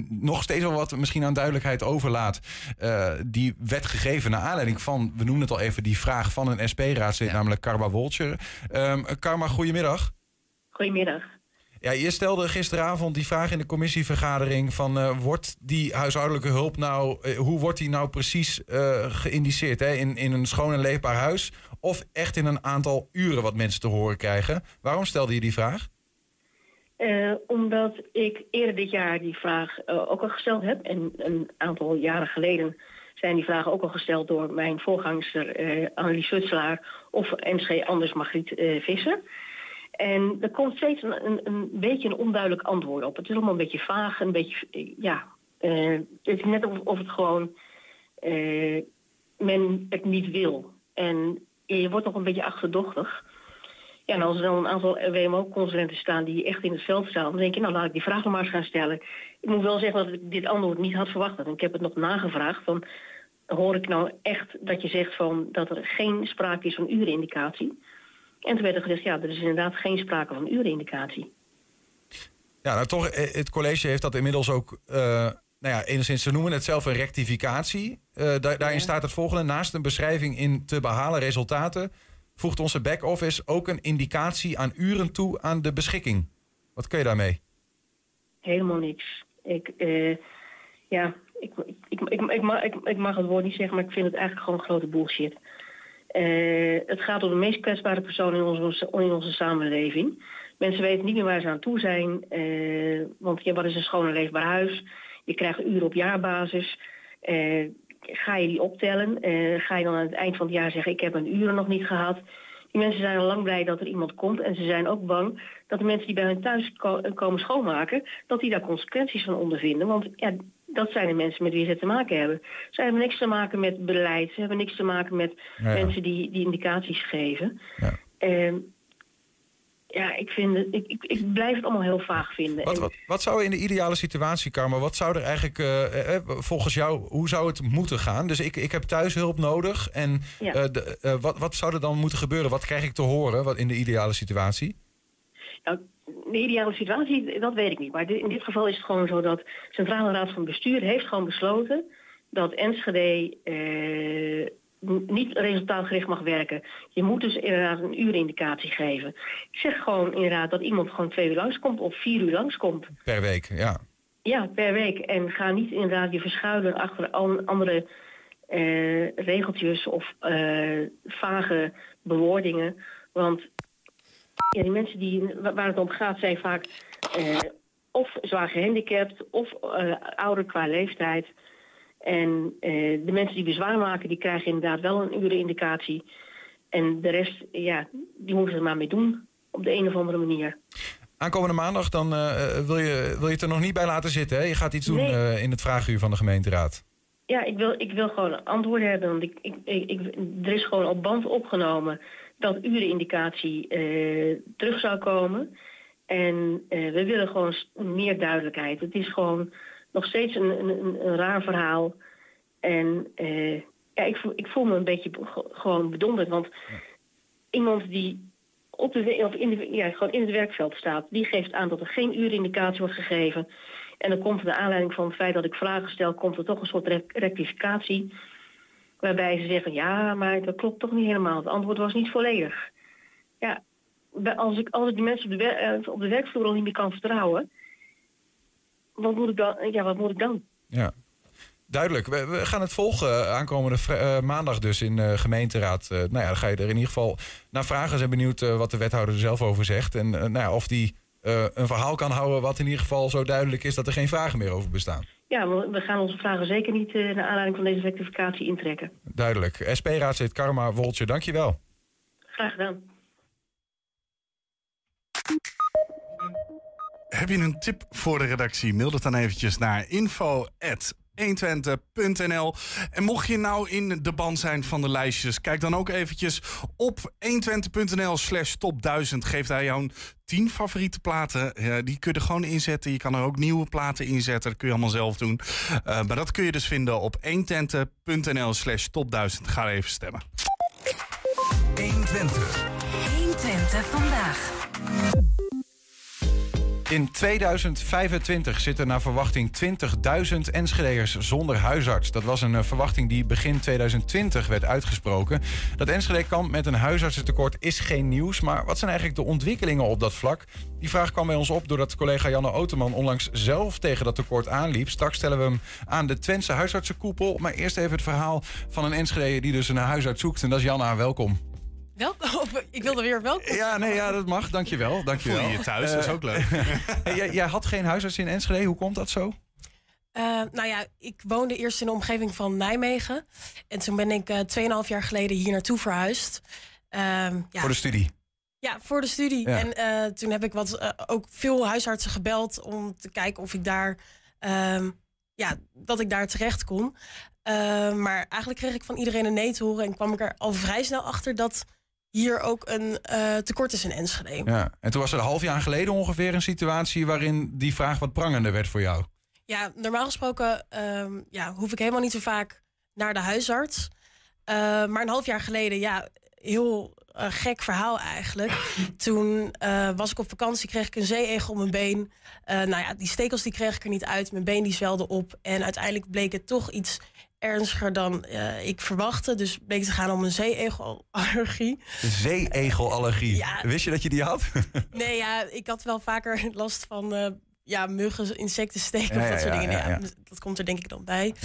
nog steeds wel wat misschien aan duidelijkheid overlaat. Eh, die werd gegeven naar aanleiding van, we noemen het al even, die vraag van een SP-raadslid, namelijk Karma Woltjer. Ehm Karma, goedemiddag. Goedemiddag. Ja, je stelde gisteravond die vraag in de commissievergadering van eh, wordt die huishoudelijke hulp nou, eh, hoe wordt die nou precies eh, geïndiceerd? Hè? In, in een schoon en leefbaar huis of echt in een aantal uren wat mensen te horen krijgen? Waarom stelde je die vraag? Eh, omdat ik eerder dit jaar die vraag eh, ook al gesteld heb. En een aantal jaren geleden zijn die vragen ook al gesteld door mijn voorgangster eh Annelies Sutselaar of NSG Anders Margriet Visser. En er komt steeds een, een, beetje een onduidelijk antwoord op. Het is allemaal een beetje vaag, een beetje, ja, het is net of, of het gewoon men het niet wil. En je wordt nog een beetje achterdochtig. Ja, en als er dan een aantal WMO-consulenten staan die echt in het veld staan, dan denk je, nou laat ik die vraag nog maar eens gaan stellen. Ik moet wel zeggen dat ik dit antwoord niet had verwacht. En ik heb het nog nagevraagd van, hoor ik nou echt dat je zegt van dat er geen sprake is van urenindicatie? En toen werd er gezegd, ja, er is inderdaad geen sprake van urenindicatie. Ja, nou toch, eh, het college heeft dat inmiddels ook, eh, nou ja, enigszins, ze noemen het zelf een rectificatie. Eh, da- daarin staat het volgende, naast een beschrijving in te behalen resultaten, voegt onze back-office ook een indicatie aan uren toe aan de beschikking. Wat kun je daarmee? Helemaal niks. Ik, eh, ja, ik, ik, ik, ik, mag, het woord niet zeggen, maar ik vind het eigenlijk gewoon grote bullshit. Eh, het gaat om de meest kwetsbare persoon in onze, in onze samenleving. Mensen weten niet meer waar ze aan toe zijn. eh, want ja, wat is een schoon en leefbaar huis? Je krijgt uren op jaarbasis. Ga je die optellen? Eh, ga je dan aan het eind van het jaar zeggen... ik heb mijn uren nog niet gehad? Die mensen zijn al lang blij dat er iemand komt. En ze zijn ook bang dat de mensen die bij hun thuis ko- komen schoonmaken... dat die daar consequenties van ondervinden. Want ja, dat zijn de mensen met wie ze te maken hebben. Ze hebben niks te maken met beleid. Ze hebben niks te maken met Ja, ja. mensen die, die indicaties geven. Ehm, ja, ik, vind het, ik, ik, ik blijf het allemaal heel vaag vinden. Wat, wat, wat zou in de ideale situatie, Karma, wat zou er eigenlijk, eh, eh, eh, volgens jou, hoe zou het moeten gaan? Dus ik, ik heb thuishulp nodig en Ja. eh, de, wat, wat zou er dan moeten gebeuren? Wat krijg ik te horen wat in de ideale situatie? Nou, de ideale situatie, dat weet ik niet. Maar in dit geval is het gewoon zo dat de Centrale Raad van Bestuur heeft gewoon besloten dat Enschede eh, niet resultaatgericht mag werken. Je moet dus inderdaad een uurindicatie geven. Ik zeg gewoon inderdaad dat iemand gewoon twee uur langskomt of vier uur langskomt. Per week, ja. Ja, per week. En ga niet inderdaad je verschuilen achter an- andere eh, regeltjes of eh, vage bewoordingen. Want ja, die mensen die, wa- waar het om gaat zijn vaak eh, of zwaar gehandicapt of eh, ouder qua leeftijd. En eh, de mensen die bezwaar maken, die krijgen inderdaad wel een urenindicatie. En de rest, ja, die moeten er maar mee doen. Op de een of andere manier. Aankomende maandag, dan eh, wil, je, wil je het er nog niet bij laten zitten, hè? Je gaat iets doen Nee. eh, in het vraaguur van de gemeenteraad. Ja, ik wil, ik wil gewoon antwoorden hebben. Want ik, ik, ik, er is gewoon op band opgenomen dat urenindicatie eh terug zou komen. En eh, we willen gewoon meer duidelijkheid. Het is gewoon nog steeds een, een, een, een raar verhaal. En eh, ja, ik, voel- ik voel me een beetje be- gewoon bedonderd. Want iemand die op de, of in, de, ja, gewoon in het werkveld staat, die geeft aan dat er geen uurindicatie wordt gegeven. En dan komt er de aanleiding van het feit dat ik vragen stel, komt er toch een soort rec- rectificatie. Waarbij ze zeggen, ja, maar dat klopt toch niet helemaal. Het antwoord was niet volledig. Ja, als ik, als ik die mensen op de, eh, op de werkvloer al niet meer kan vertrouwen, wat moet ik dan? Ja, wat moet ik dan? Ja. Duidelijk. We, we gaan het volgen eh, aankomende eh, maandag dus in de gemeenteraad. Eh, nou ja, dan ga je er in ieder geval naar vragen. Zijn benieuwd wat de wethouder er zelf over zegt. En nou ja, of die een verhaal kan houden wat in ieder geval zo duidelijk is dat er geen vragen meer over bestaan. Ja, we, gaan onze vragen zeker niet naar aanleiding van deze rectificatie intrekken. Duidelijk. SP-raadslid Karma Woltje, dankjewel. Graag gedaan. Heb je een tip voor de redactie? Mail het dan eventjes naar info 120.nl. En mocht je nou in de band zijn van de lijstjes, kijk dan ook eventjes op 120.nl slash top 1000. Geeft hij jouw 10 favoriete platen. Die kun je er gewoon inzetten. Je kan er ook nieuwe platen inzetten. Dat kun je allemaal zelf doen. Eh, maar dat kun je dus vinden op 120.nl slash top 1000. Ga even stemmen. 120. 120 vandaag. In 2025 zitten naar verwachting 20.000 Enschede'ers zonder huisarts. Dat was een eh, verwachting die begin 2020 werd uitgesproken. Dat Enschede kamp met een huisartsentekort is geen nieuws. Maar wat zijn eigenlijk de ontwikkelingen op dat vlak? Die vraag kwam bij ons op doordat collega Janne Oterman onlangs zelf tegen dat tekort aanliep. Straks stellen we hem aan de Twentse huisartsenkoepel. Maar eerst even het verhaal van een Enschede die dus een huisarts zoekt. En dat is Janna, welkom. Welkom. Ik wilde weer welkom. Ja, nee, ja, dat mag. Dankjewel. dankjewel. Voel je je thuis, dat is Eh, ook leuk. jij, jij had geen huisarts in Enschede. Hoe komt dat zo? Eh, nou ja, ik woonde eerst in de omgeving van Nijmegen. En toen ben ik eh 2,5 jaar geleden hier naartoe verhuisd. Ehm, ja, Voor de studie. Ja, voor de studie. Ja. En eh, toen heb ik wat, eh, ook veel huisartsen gebeld om te kijken of ik daar, ehm, ja, dat ik daar terecht kon. Eh, maar eigenlijk kreeg ik van iedereen een nee te horen en kwam ik er al vrij snel achter dat hier ook een eh, tekort is in Enschede. Ja. En toen was er een half jaar geleden ongeveer een situatie waarin die vraag wat prangender werd voor jou. Ja, normaal gesproken ehm, ja, hoef ik helemaal niet zo vaak naar de huisarts. Eh, maar een half jaar geleden, ja, heel eh, gek verhaal eigenlijk. Toen was ik op vakantie, kreeg ik een zeeegel op mijn been. Nou ja, die stekels die kreeg ik er niet uit. Mijn been die zwelde op. En uiteindelijk bleek het toch iets ernstiger dan eh, ik verwachtte. Dus bleek te gaan om een zeeegelallergie. Zeeegelallergie. Ja. Wist je dat je die had? Nee, ja, ik had wel vaker last van eh, ja, muggen, insecten steken Ja, of dat soort dingen. ja, dus Dat komt er denk ik dan bij.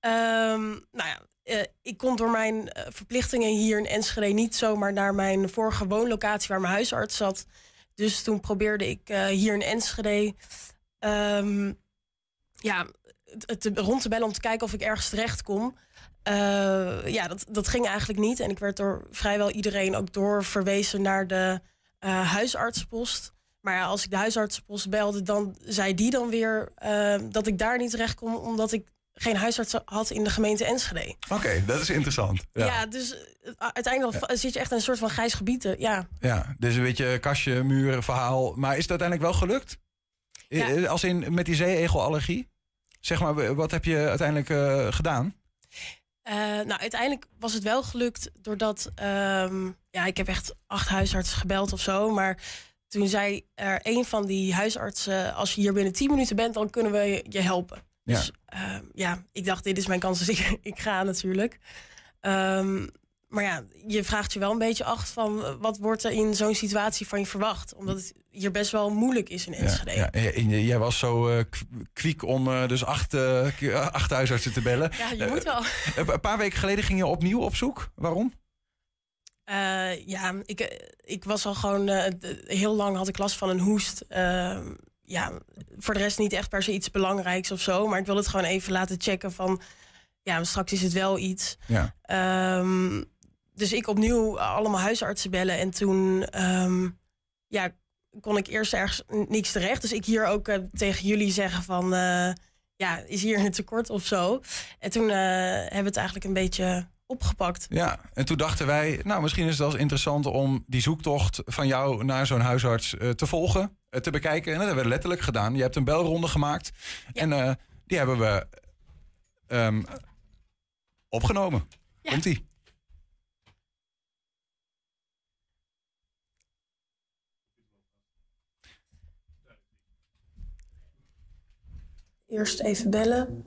Ehm, nou ja, eh, ik kon door mijn verplichtingen hier in Enschede niet zomaar naar mijn vorige woonlocatie waar mijn huisarts zat. Dus toen probeerde ik hier in Enschede ehm, ja, het, rond te bellen om te kijken of ik ergens terecht kom. Eh, ja, dat, dat ging eigenlijk niet. En ik werd door vrijwel iedereen ook doorverwezen naar de eh, huisartsenpost. Maar ja, als ik de huisartsenpost belde, dan zei die dan weer eh, dat ik daar niet terecht kon, omdat ik geen huisarts had in de gemeente Enschede. Oké, dat is interessant. Ja, Ja. dus uiteindelijk zit je echt in een soort van grijs gebied. Ja. ja, dus een beetje kastje, muur, verhaal. Maar is het uiteindelijk wel gelukt? Als in met die zeeegelallergie? Zeg maar, wat heb je uiteindelijk eh, gedaan? Eh, nou, uiteindelijk was het wel gelukt doordat... ehm, ja, ik heb echt acht huisartsen gebeld of zo. Maar toen zei er een van die huisartsen... als je hier binnen 10 minuten bent, dan kunnen we je, helpen. Ja. Dus ehm, ja, ik dacht, dit is mijn kans, dus ik, ik ga natuurlijk. Ehm, maar ja, je vraagt je wel een beetje af van... eh, wat wordt er in zo'n situatie van je verwacht? Omdat het hier best wel moeilijk is in Enschede. Ja, en jij was zo k- kwiek om eh, dus acht, k- acht huisartsen te bellen. Ja, je moet wel. Een paar weken geleden ging je opnieuw op zoek. Waarom? Ja, ik, ik was al gewoon heel lang had ik last van een hoest. Ehm, ja, voor de rest niet echt per se iets belangrijks of zo. Maar ik wil het gewoon even laten checken van... Ja, straks is het wel iets. Ja. Ehm, dus ik opnieuw allemaal huisartsen bellen. En toen ja, ja, kon ik eerst ergens niks terecht. Dus ik hier ook eh, tegen jullie zeggen van... eh, ja, is hier een tekort of zo? En toen eh, hebben we het eigenlijk een beetje opgepakt. Ja, en toen dachten wij, nou misschien is het wel eens interessant om die zoektocht van jou naar zo'n huisarts te volgen, te bekijken. En dat hebben we letterlijk gedaan. Je hebt een belronde gemaakt en die hebben we ehm, opgenomen. Komt ie. Eerst even bellen.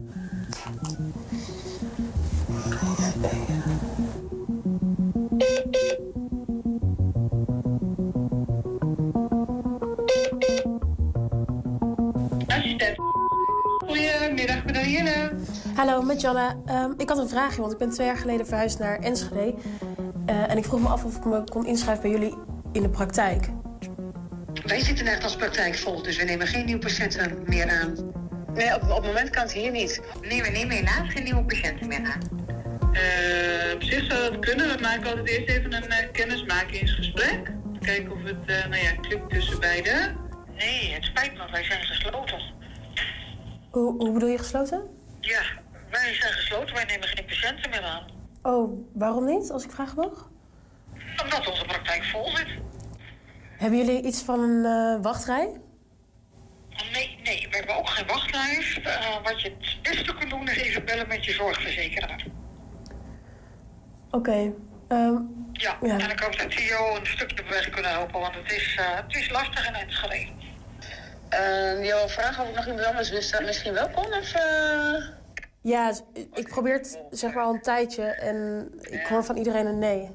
Goedemiddag, met Ariane. Hallo, met Janne. Ehm, ik had een vraagje, want ik ben twee jaar geleden verhuisd naar Enschede. Eh, en ik vroeg me af of ik me kon inschrijven bij jullie in de praktijk. Wij zitten echt als praktijk vol, dus we nemen geen nieuwe patiënten meer aan. Nee, op, op het moment kan het hier niet. Nee, we nemen helaas geen nieuwe patiënten meer aan. Eh, op zich zou dat kunnen. We maken altijd eerst even een eh, kennismakingsgesprek. Kijken of het eh, nou ja, klikt tussen beiden. Nee, het spijt me, wij zijn gesloten. Hoe, hoe bedoel je gesloten? Ja, wij zijn gesloten, wij nemen geen patiënten meer aan. Oh, waarom niet, als ik vragen mag? Omdat onze praktijk vol zit. Hebben jullie iets van een eh, wachtrij? Nee, nee, we hebben ook geen wachtlijst. Eh, wat je het beste kunt doen is even bellen met je zorgverzekeraar. Oké. ehm, Ja, Ja. en ik hoop dat jou een stukje op weg kunnen helpen, want het is, eh, het is lastig in Enschede. Uh, jouw vraag of ik nog iemand anders wist, dat misschien wel kon? Of, eh? ja, ik probeer het zeg maar al een tijdje en ik hoor van iedereen een nee.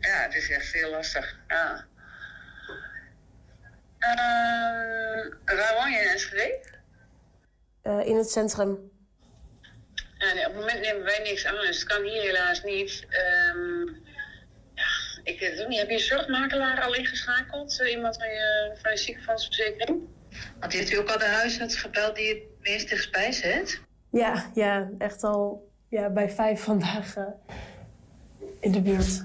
Ja, het is echt heel lastig. Ja. Eh, waar woon je in Enschede? Eh, in het centrum. Ja, nee, op het moment nemen wij niks aan, dus het kan hier helaas niet. Ehm, ja, ik weet het ook niet. Heb je een zorgmakelaar al ingeschakeld? Iemand van je, van je ziekenfondsverzekering? Want die heeft u ook al de huisarts gebeld die het meest dichtstbij zit. Ja, ja, echt al ja, bij vijf vandaag eh, in de buurt.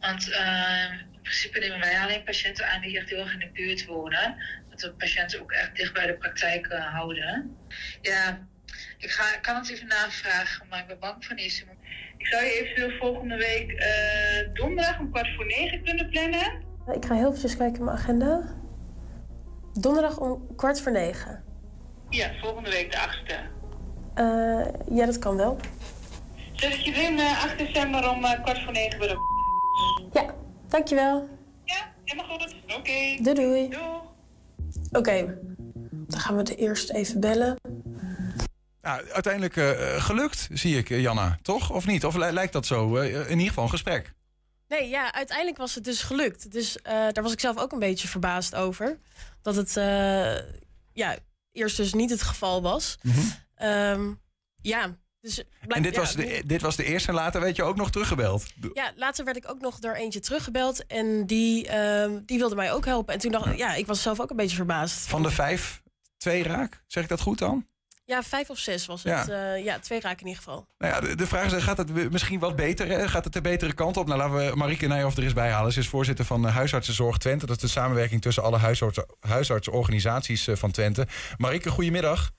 Want eh, in principe nemen wij alleen patiënten aan die echt heel erg in de buurt wonen. Dat we patiënten ook echt dicht bij de praktijk eh, houden. Ja, ik, ga, ik kan het even navragen, maar ik ben bang van niet. Ik zou je eventueel volgende week eh, donderdag om kwart voor negen kunnen plannen. Ik ga heel eventjes kijken in mijn agenda. Donderdag om kwart voor negen. Ja, volgende week de 8e. Eh, ja, dat kan wel. Zet ik je in eh 8 december om kwart voor negen weer op. Ja, dankjewel. Helemaal goed. Oké. Doei doei. Oké, dan gaan we de eerst even bellen. Nou, uiteindelijk eh, gelukt, zie ik, eh, Janna. Toch? Of niet? Of li- lijkt dat zo? Eh, in ieder geval een gesprek. Nee, ja, uiteindelijk was het dus gelukt. Dus eh, daar was ik zelf ook een beetje verbaasd over. Dat het eh, ja, eerst dus niet het geval was. Ehm, ja, dus En dit, ja, was de, dit was de eerste en later werd je ook nog teruggebeld. Ja, later werd ik ook nog door eentje teruggebeld. En die, ehm, die wilde mij ook helpen. En toen dacht ik, ja, ik was zelf ook een beetje verbaasd. Van de vijf, twee raak. Zeg ik dat goed dan? Ja, vijf of zes was het. Ja, ja twee raken in ieder geval. Nou ja, de, de vraag is, gaat het misschien wat beter? Hè? Gaat het de betere kant op? Nou, laten we Marieke Nijhoff er eens bij halen. Ze is voorzitter van eh, Huisartsenzorg Twente. Dat is de samenwerking tussen alle huisartsen, huisartsenorganisaties eh, van Twente. Marieke, goedemiddag.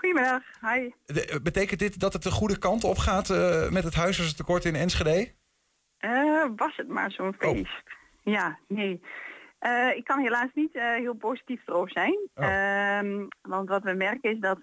Goedemiddag, hi. De- eh, betekent dit dat het de goede kant op gaat eh, met het huisartsentekort in Enschede? Eh, was het maar zo'n feest? Ja, nee. Ik kan helaas niet heel positief erover zijn. Ehm, want wat we merken is dat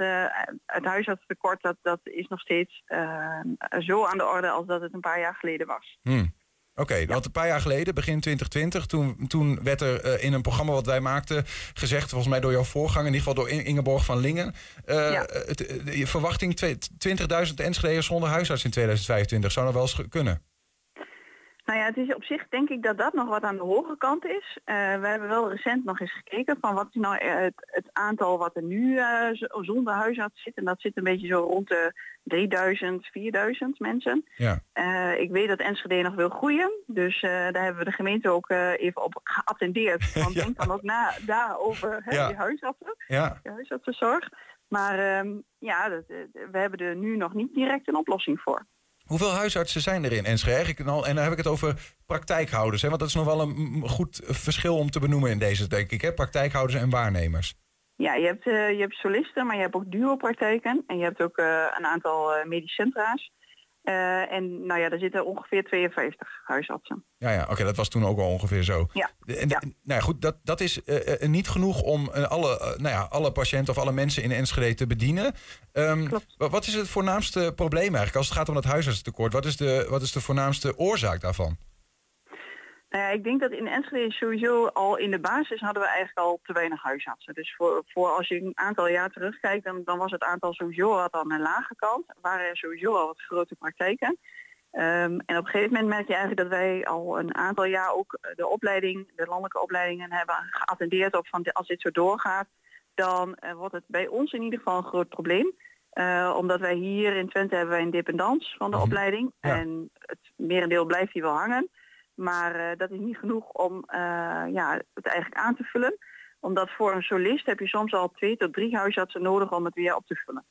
het huisartsentekort dat, dat is nog steeds eh, zo aan de orde als dat het een paar jaar geleden was. Hmm. Oké, want een paar jaar geleden, begin 2020, toen, toen werd er eh, in een programma wat wij maakten gezegd, volgens mij door jouw voorganger, in ieder geval door In- Ingeborg van Lingen, het, de verwachting twee- 20.000 Enschede'ers zonder huisarts in 2025. Zou dat wel eens kunnen? Nou ja, het is op zich denk ik dat dat nog wat aan de hoge kant is. Eh, we hebben wel recent nog eens gekeken van wat is nou eh, het, het aantal wat er nu eh, zonder huisarts zit. En dat zit een beetje zo rond de 3000, 4000 mensen. Ja. Ik weet dat Enschede nog wil groeien. Dus daar hebben we de gemeente ook even op geattendeerd. Want denk dan ook na daarover hè, Ja. die huisartsen, Ja. de huisartsenzorg. Maar ehm, ja, dat, we hebben er nu nog niet direct een oplossing voor. Hoeveel huisartsen zijn er in Enschede? En dan heb ik het over praktijkhouders. Hè? Want dat is nog wel een goed verschil om te benoemen in deze, denk ik. Hè? Praktijkhouders en waarnemers. Ja, je hebt, eh, je hebt solisten, maar je hebt ook duopraktijken. En je hebt ook eh, een aantal eh medisch centra's. Eh, en nou ja, daar zitten ongeveer 52 huisartsen. Ja, ja oké, dat was toen ook al ongeveer zo. Ja. En, Nou ja, goed, dat, dat is eh, eh, niet genoeg om alle, nou ja, alle patiënten of alle mensen in Enschede te bedienen. Ehm, wa- wat is het voornaamste probleem eigenlijk als het gaat om dat huisartsentekort? Wat is de, wat is de voornaamste oorzaak daarvan? Nou ja, ik denk dat in Enschede sowieso al in de basis hadden we eigenlijk al te weinig huisartsen. Dus voor, voor als je een aantal jaar terugkijkt, dan, dan was het aantal sowieso wat aan een lage kant. Waren er sowieso al wat grote praktijken. Ehm, en op een gegeven moment merk je eigenlijk dat wij al een aantal jaar ook de opleiding, de landelijke opleidingen hebben geattendeerd op van als dit zo doorgaat, dan eh, wordt het bij ons in ieder geval een groot probleem. Eh, omdat wij hier in Twente hebben wij een dependance van de opleiding. En het merendeel blijft hier wel hangen. Maar eh, dat is niet genoeg om eh, ja, het eigenlijk aan te vullen. Omdat voor een solist heb je soms al twee tot drie huisartsen nodig om het weer op te vullen.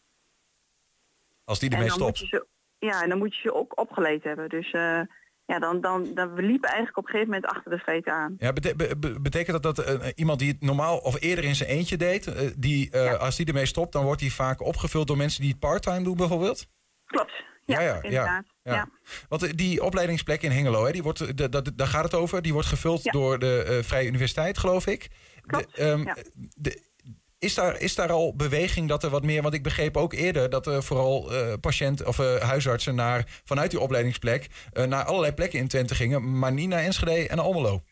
Als die ermee stopt. ze, ja, en dan moet je ze ook opgeleid hebben. Dus eh, ja, dan, dan, dan we liepen eigenlijk op een gegeven moment achter de feiten aan. Ja, bete- be- be- betekent dat dat iemand die het normaal of eerder in zijn eentje deed, die, als die ermee stopt, dan wordt die vaak opgevuld door mensen die het parttime doen bijvoorbeeld? Klopt. Ja, ja, ja, inderdaad. ja. Ja. Want eh, die opleidingsplek in Hengelo, hè, die wordt, eh, da- da- daar gaat het over, die wordt gevuld door de eh, Vrije Universiteit, geloof ik. Klopt, De, ehm, ja. de- is, daar, is daar al beweging dat er wat meer, want ik begreep ook eerder dat er vooral eh patiënten of huisartsen naar, vanuit die opleidingsplek naar allerlei plekken in Twente gingen, maar niet naar Enschede en Almelo.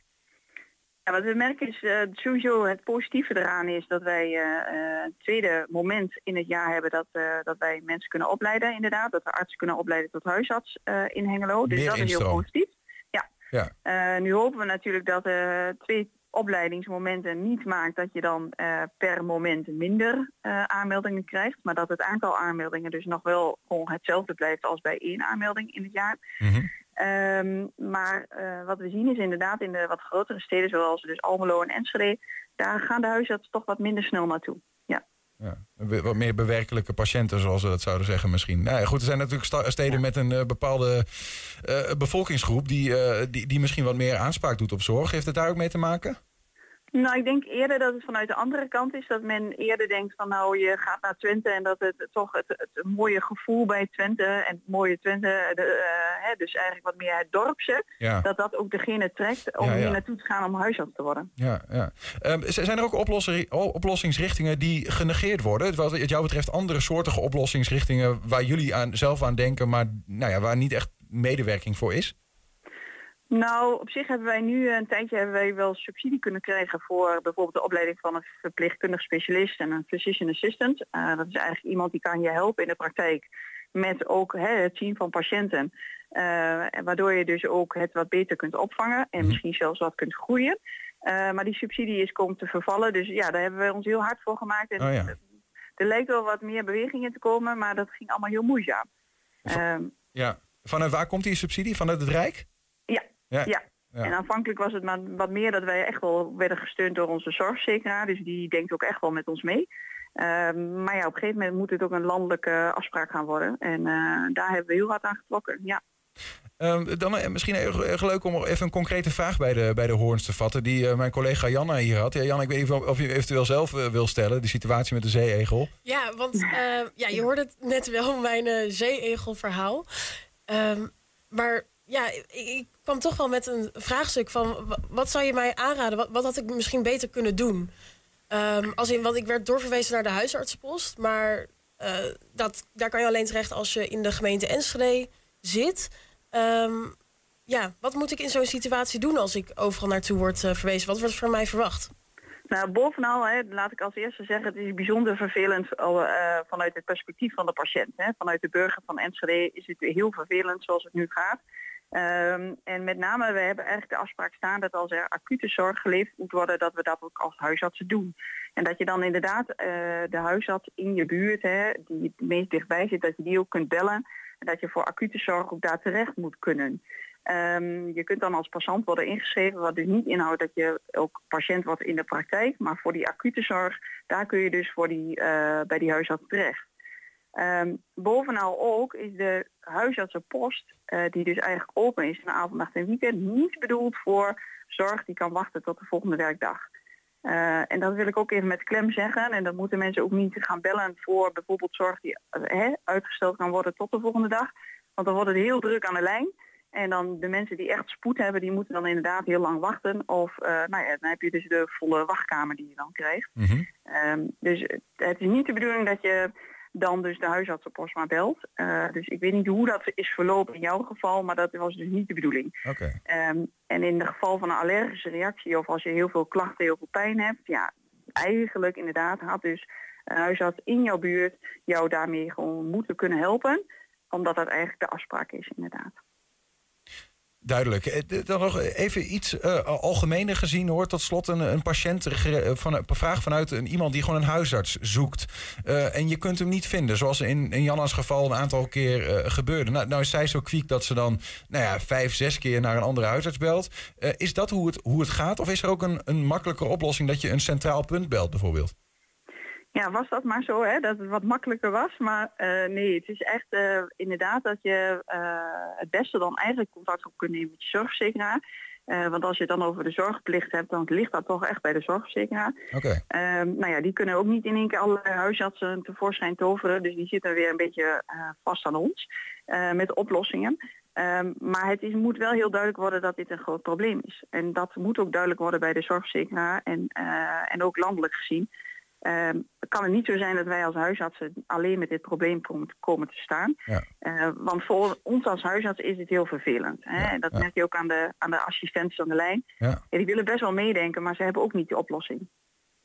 Ja, wat we merken is eh, sowieso het positieve eraan is dat wij eh, eh, een tweede moment in het jaar hebben dat, eh, dat wij mensen kunnen opleiden inderdaad. Dat we artsen kunnen opleiden tot huisarts eh, in Hengelo. Dus Meer dat is heel instroom. positief. Ja. Ja. Eh, nu hopen we natuurlijk dat eh twee opleidingsmomenten niet maakt dat je dan eh, per moment minder eh, aanmeldingen krijgt. Maar dat het aantal aanmeldingen dus nog wel gewoon hetzelfde blijft als bij één aanmelding in het jaar. Ehm, maar eh, wat we zien is inderdaad in de wat grotere steden zoals dus Almelo en Enschede, daar gaan de huisartsen toch wat minder snel naartoe. Ja. Ja, wat meer bewerkelijke patiënten, zoals we dat zouden zeggen misschien. Nou ja, goed, er zijn natuurlijk steden met een eh, bepaalde eh, bevolkingsgroep... Die, die, die misschien wat meer aanspraak doet op zorg. Heeft het daar ook mee te maken? Nou, ik denk eerder dat het vanuit de andere kant is. Dat men eerder denkt van nou, je gaat naar Twente en dat het toch het, het mooie gevoel bij Twente en het mooie Twente, de, eh, hè, dus eigenlijk wat meer het dorpse, Ja. dat dat ook degene trekt om Ja, ja. hier naartoe te gaan om huisarts te worden. Ja, ja. Z- zijn er ook oplossingsrichtingen die genegeerd worden? Wat het jou betreft andere soortige oplossingsrichtingen... waar jullie aan, zelf aan denken, maar nou ja, waar niet echt medewerking voor is? Nou, op zich hebben wij nu een tijdje hebben wij wel subsidie kunnen krijgen voor bijvoorbeeld de opleiding van een verpleegkundig specialist en een physician assistant. Eh, dat is eigenlijk iemand die kan je helpen in de praktijk met ook hè, het zien van patiënten. Eh, waardoor je dus ook het wat beter kunt opvangen en misschien zelfs wat kunt groeien. Eh, maar die subsidie is komt te vervallen, dus ja, daar hebben we ons heel hard voor gemaakt. En Oh ja. Er lijkt wel wat meer beweging in te komen, maar dat ging allemaal heel moeizaam. Ehm, Ja. Vanuit waar komt die subsidie? Vanuit het Rijk? Ja. Ja. Ja. Ja. En aanvankelijk was het maar wat meer dat wij echt wel werden gesteund door onze zorgverzekeraar. Dus die denkt ook echt wel met ons mee. Ehm, maar ja, op een gegeven moment moet het ook een landelijke afspraak gaan worden. En eh, daar hebben we heel hard aan getrokken. Ja. Ehm, dan eh, misschien erg, erg leuk om even een concrete vraag bij de, bij de hoorns te vatten... die eh, mijn collega Janna hier had. Ja, Jan, ik weet niet of, of je eventueel zelf wil stellen... de situatie met de zeeegel. Ja, want eh, ja, je hoorde het net wel, mijn zeeegelverhaal. Ehm, maar ja, ik, kwam toch wel met een vraagstuk van... wa- wat zou je mij aanraden? Wat, wat had ik misschien beter kunnen doen? Ehm, als in, want ik werd doorverwezen naar de huisartsenpost. Maar eh, dat, daar kan je alleen terecht als je in de gemeente Enschede zit. Ehm, ja, wat moet ik in zo'n situatie doen als ik overal naartoe word eh, verwezen? Wat wordt van mij verwacht? Nou, bovenal, hè, laat ik als eerste zeggen, het is bijzonder vervelend eh, vanuit het perspectief van de patiënt. Hè. Vanuit de burger van Enschede is het heel vervelend zoals het nu gaat. Ehm, en met name, we hebben eigenlijk de afspraak staan dat als er acute zorg geleverd moet worden, dat we dat ook als huisartsen doen. En dat je dan inderdaad eh, de huisarts in je buurt, hè, die het meest dichtbij zit, dat je die ook kunt bellen. En dat je voor acute zorg ook daar terecht moet kunnen. Ehm, je kunt dan als patiënt worden ingeschreven, wat dus niet inhoudt dat je ook patiënt wordt in de praktijk. Maar voor die acute zorg, daar kun je dus voor die, eh, bij die huisarts terecht. Ehm, bovenal ook is de huisartsenpost, eh, die dus eigenlijk open is in avond, nacht en weekend, niet bedoeld voor zorg die kan wachten tot de volgende werkdag. Eh, en dat wil ik ook even met klem zeggen. En dan moeten mensen ook niet gaan bellen voor bijvoorbeeld zorg die eh, uitgesteld kan worden tot de volgende dag. Want dan wordt het heel druk aan de lijn. En dan de mensen die echt spoed hebben, die moeten dan inderdaad heel lang wachten. Of nou ja, dan heb je dus de volle wachtkamer die je dan krijgt. Ehm, dus het is niet de bedoeling dat je dan dus de huisartsenpost maar belt. Eh, dus ik weet niet hoe dat is verlopen in jouw geval, maar dat was dus niet de bedoeling. Oké. Ehm, en in het geval van een allergische reactie of als je heel veel klachten, heel veel pijn hebt, ja, eigenlijk inderdaad had dus een huisarts in jouw buurt jou daarmee gewoon moeten kunnen helpen, omdat dat eigenlijk de afspraak is inderdaad. Duidelijk. Eh, Dan nog even iets eh, algemener gezien hoor. Tot slot een, een patiënt eh, van een vraag vanuit een, iemand die gewoon een huisarts zoekt. En je kunt hem niet vinden. Zoals in, in Janna's geval een aantal keer gebeurde. Nou, nou is zij zo kwiek dat ze dan nou ja, vijf, zes keer naar een andere huisarts belt. Is dat hoe het, hoe het gaat? Of is er ook een, een makkelijke oplossing dat je een centraal punt belt bijvoorbeeld? Ja, was dat maar zo, hè, dat het wat makkelijker was. Maar eh, nee, het is echt eh, inderdaad dat je eh, het beste dan eigenlijk contact op kunt nemen met je zorgverzekeraar. Want als je het dan over de zorgplicht hebt, dan ligt dat toch echt bij de zorgverzekeraar. Oké. Ehm, nou ja, die kunnen ook niet in één keer alle huisartsen tevoorschijn toveren. Dus die zitten weer een beetje vast aan ons met oplossingen. Ehm, maar het is, moet wel heel duidelijk worden dat dit een groot probleem is. En dat moet ook duidelijk worden bij de zorgverzekeraar en, en ook landelijk gezien. Ehm, kan het niet zo zijn dat wij als huisartsen alleen met dit probleem komen, komen te staan. Ja. Eh, want voor ons als huisarts is het heel vervelend. Hè? En dat ja. merk je ook aan de, aan de assistenten aan de lijn. Ja. Ja, die willen best wel meedenken, maar ze hebben ook niet de oplossing.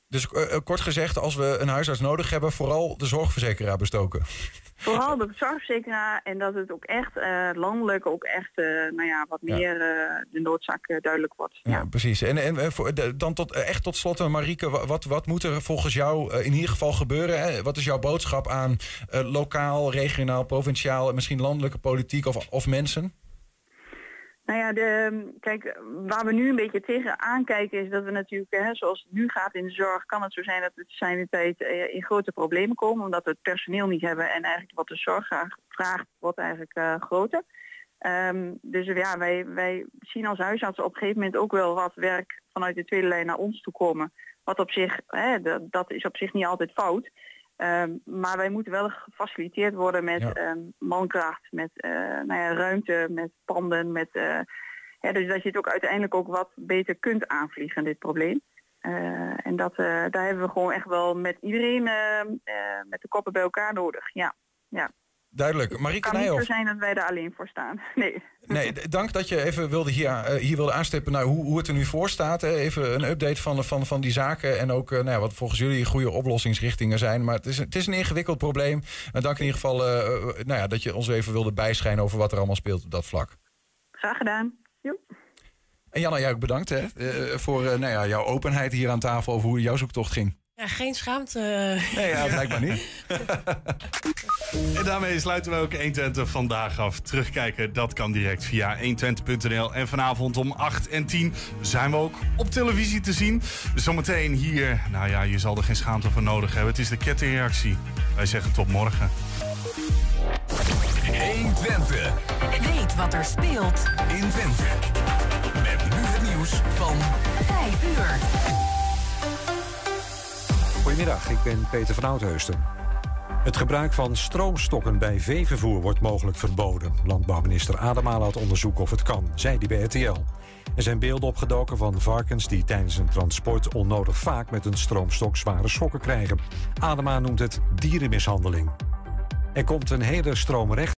Dus eh, eh, kort gezegd, als we een huisarts nodig hebben, vooral de zorgverzekeraar bestoken. Vooral de zorgverzekeraar en dat het ook echt eh, landelijk ook echt nou ja, wat Ja. meer de noodzaak duidelijk wordt. Ja, precies. En, en voor, de- dan tot, echt tot slot, Marieke, wa- wat, wat moet er volgens jou in ieder geval gebeuren? Hè? Wat is jouw boodschap aan lokaal, regionaal, provinciaal en misschien landelijke politiek of, of mensen? Nou ja, kijk, waar we nu een beetje tegen aankijken is dat we natuurlijk, hè, zoals het nu gaat in de zorg, kan het zo zijn dat we zijn tijd in grote problemen komen, omdat we het personeel niet hebben en eigenlijk wat de zorg graag vraagt, wordt eigenlijk eh, groter. Ehm, dus ja, wij, wij zien als huisartsen op een gegeven moment ook wel wat werk vanuit de tweede lijn naar ons toe komen. Wat op zich, hè, dat is op zich niet altijd fout. Ehm, maar wij moeten wel gefaciliteerd worden met Ja. ehm, mankracht, met eh, nou ja, ruimte, met panden, met, eh, dus dat je het ook uiteindelijk ook wat beter kunt aanvliegen, dit probleem. Eh, en dat, daar hebben we gewoon echt wel met iedereen eh, eh, met de koppen bij elkaar nodig. Ja, ja. Duidelijk. Het Marieke kan niet zo zijn dat wij daar alleen voor staan. Nee. nee, dank dat je even wilde hier, eh, hier wilde aanstippen naar hoe, hoe het er nu voor staat. Even een update van, van, van die zaken en ook eh, nou ja, wat volgens jullie goede oplossingsrichtingen zijn. Maar het is, het is een ingewikkeld probleem. En dank in ieder geval eh, nou ja, dat je ons even wilde bijschijnen over wat er allemaal speelt op dat vlak. Graag gedaan. Joep. En Janna, jij ook bedankt hè, voor nou ja, jouw openheid hier aan tafel over hoe jouw zoektocht ging. Ja, geen schaamte. Nee, ja, blijkbaar niet. En daarmee sluiten we ook 120 vandaag af. Terugkijken, dat kan direct via 120.nl. En vanavond om 8 en 10 zijn we ook op televisie te zien. Dus zometeen hier, nou ja, je zal er geen schaamte voor nodig hebben. Het is de kettingreactie. Wij zeggen tot morgen. 120. Weet wat er speelt in Twente. Met nu het nieuws van 5 uur. Goedemiddag, ik ben Peter van Oudheusden. Het gebruik van stroomstokken bij veevervoer wordt mogelijk verboden. Landbouwminister Adema laat onderzoeken of het kan, zei hij bij RTL. Er zijn beelden opgedoken van varkens die tijdens een transport onnodig vaak met een stroomstok zware schokken krijgen. Adema noemt het dierenmishandeling. Er komt een hele stroom recht.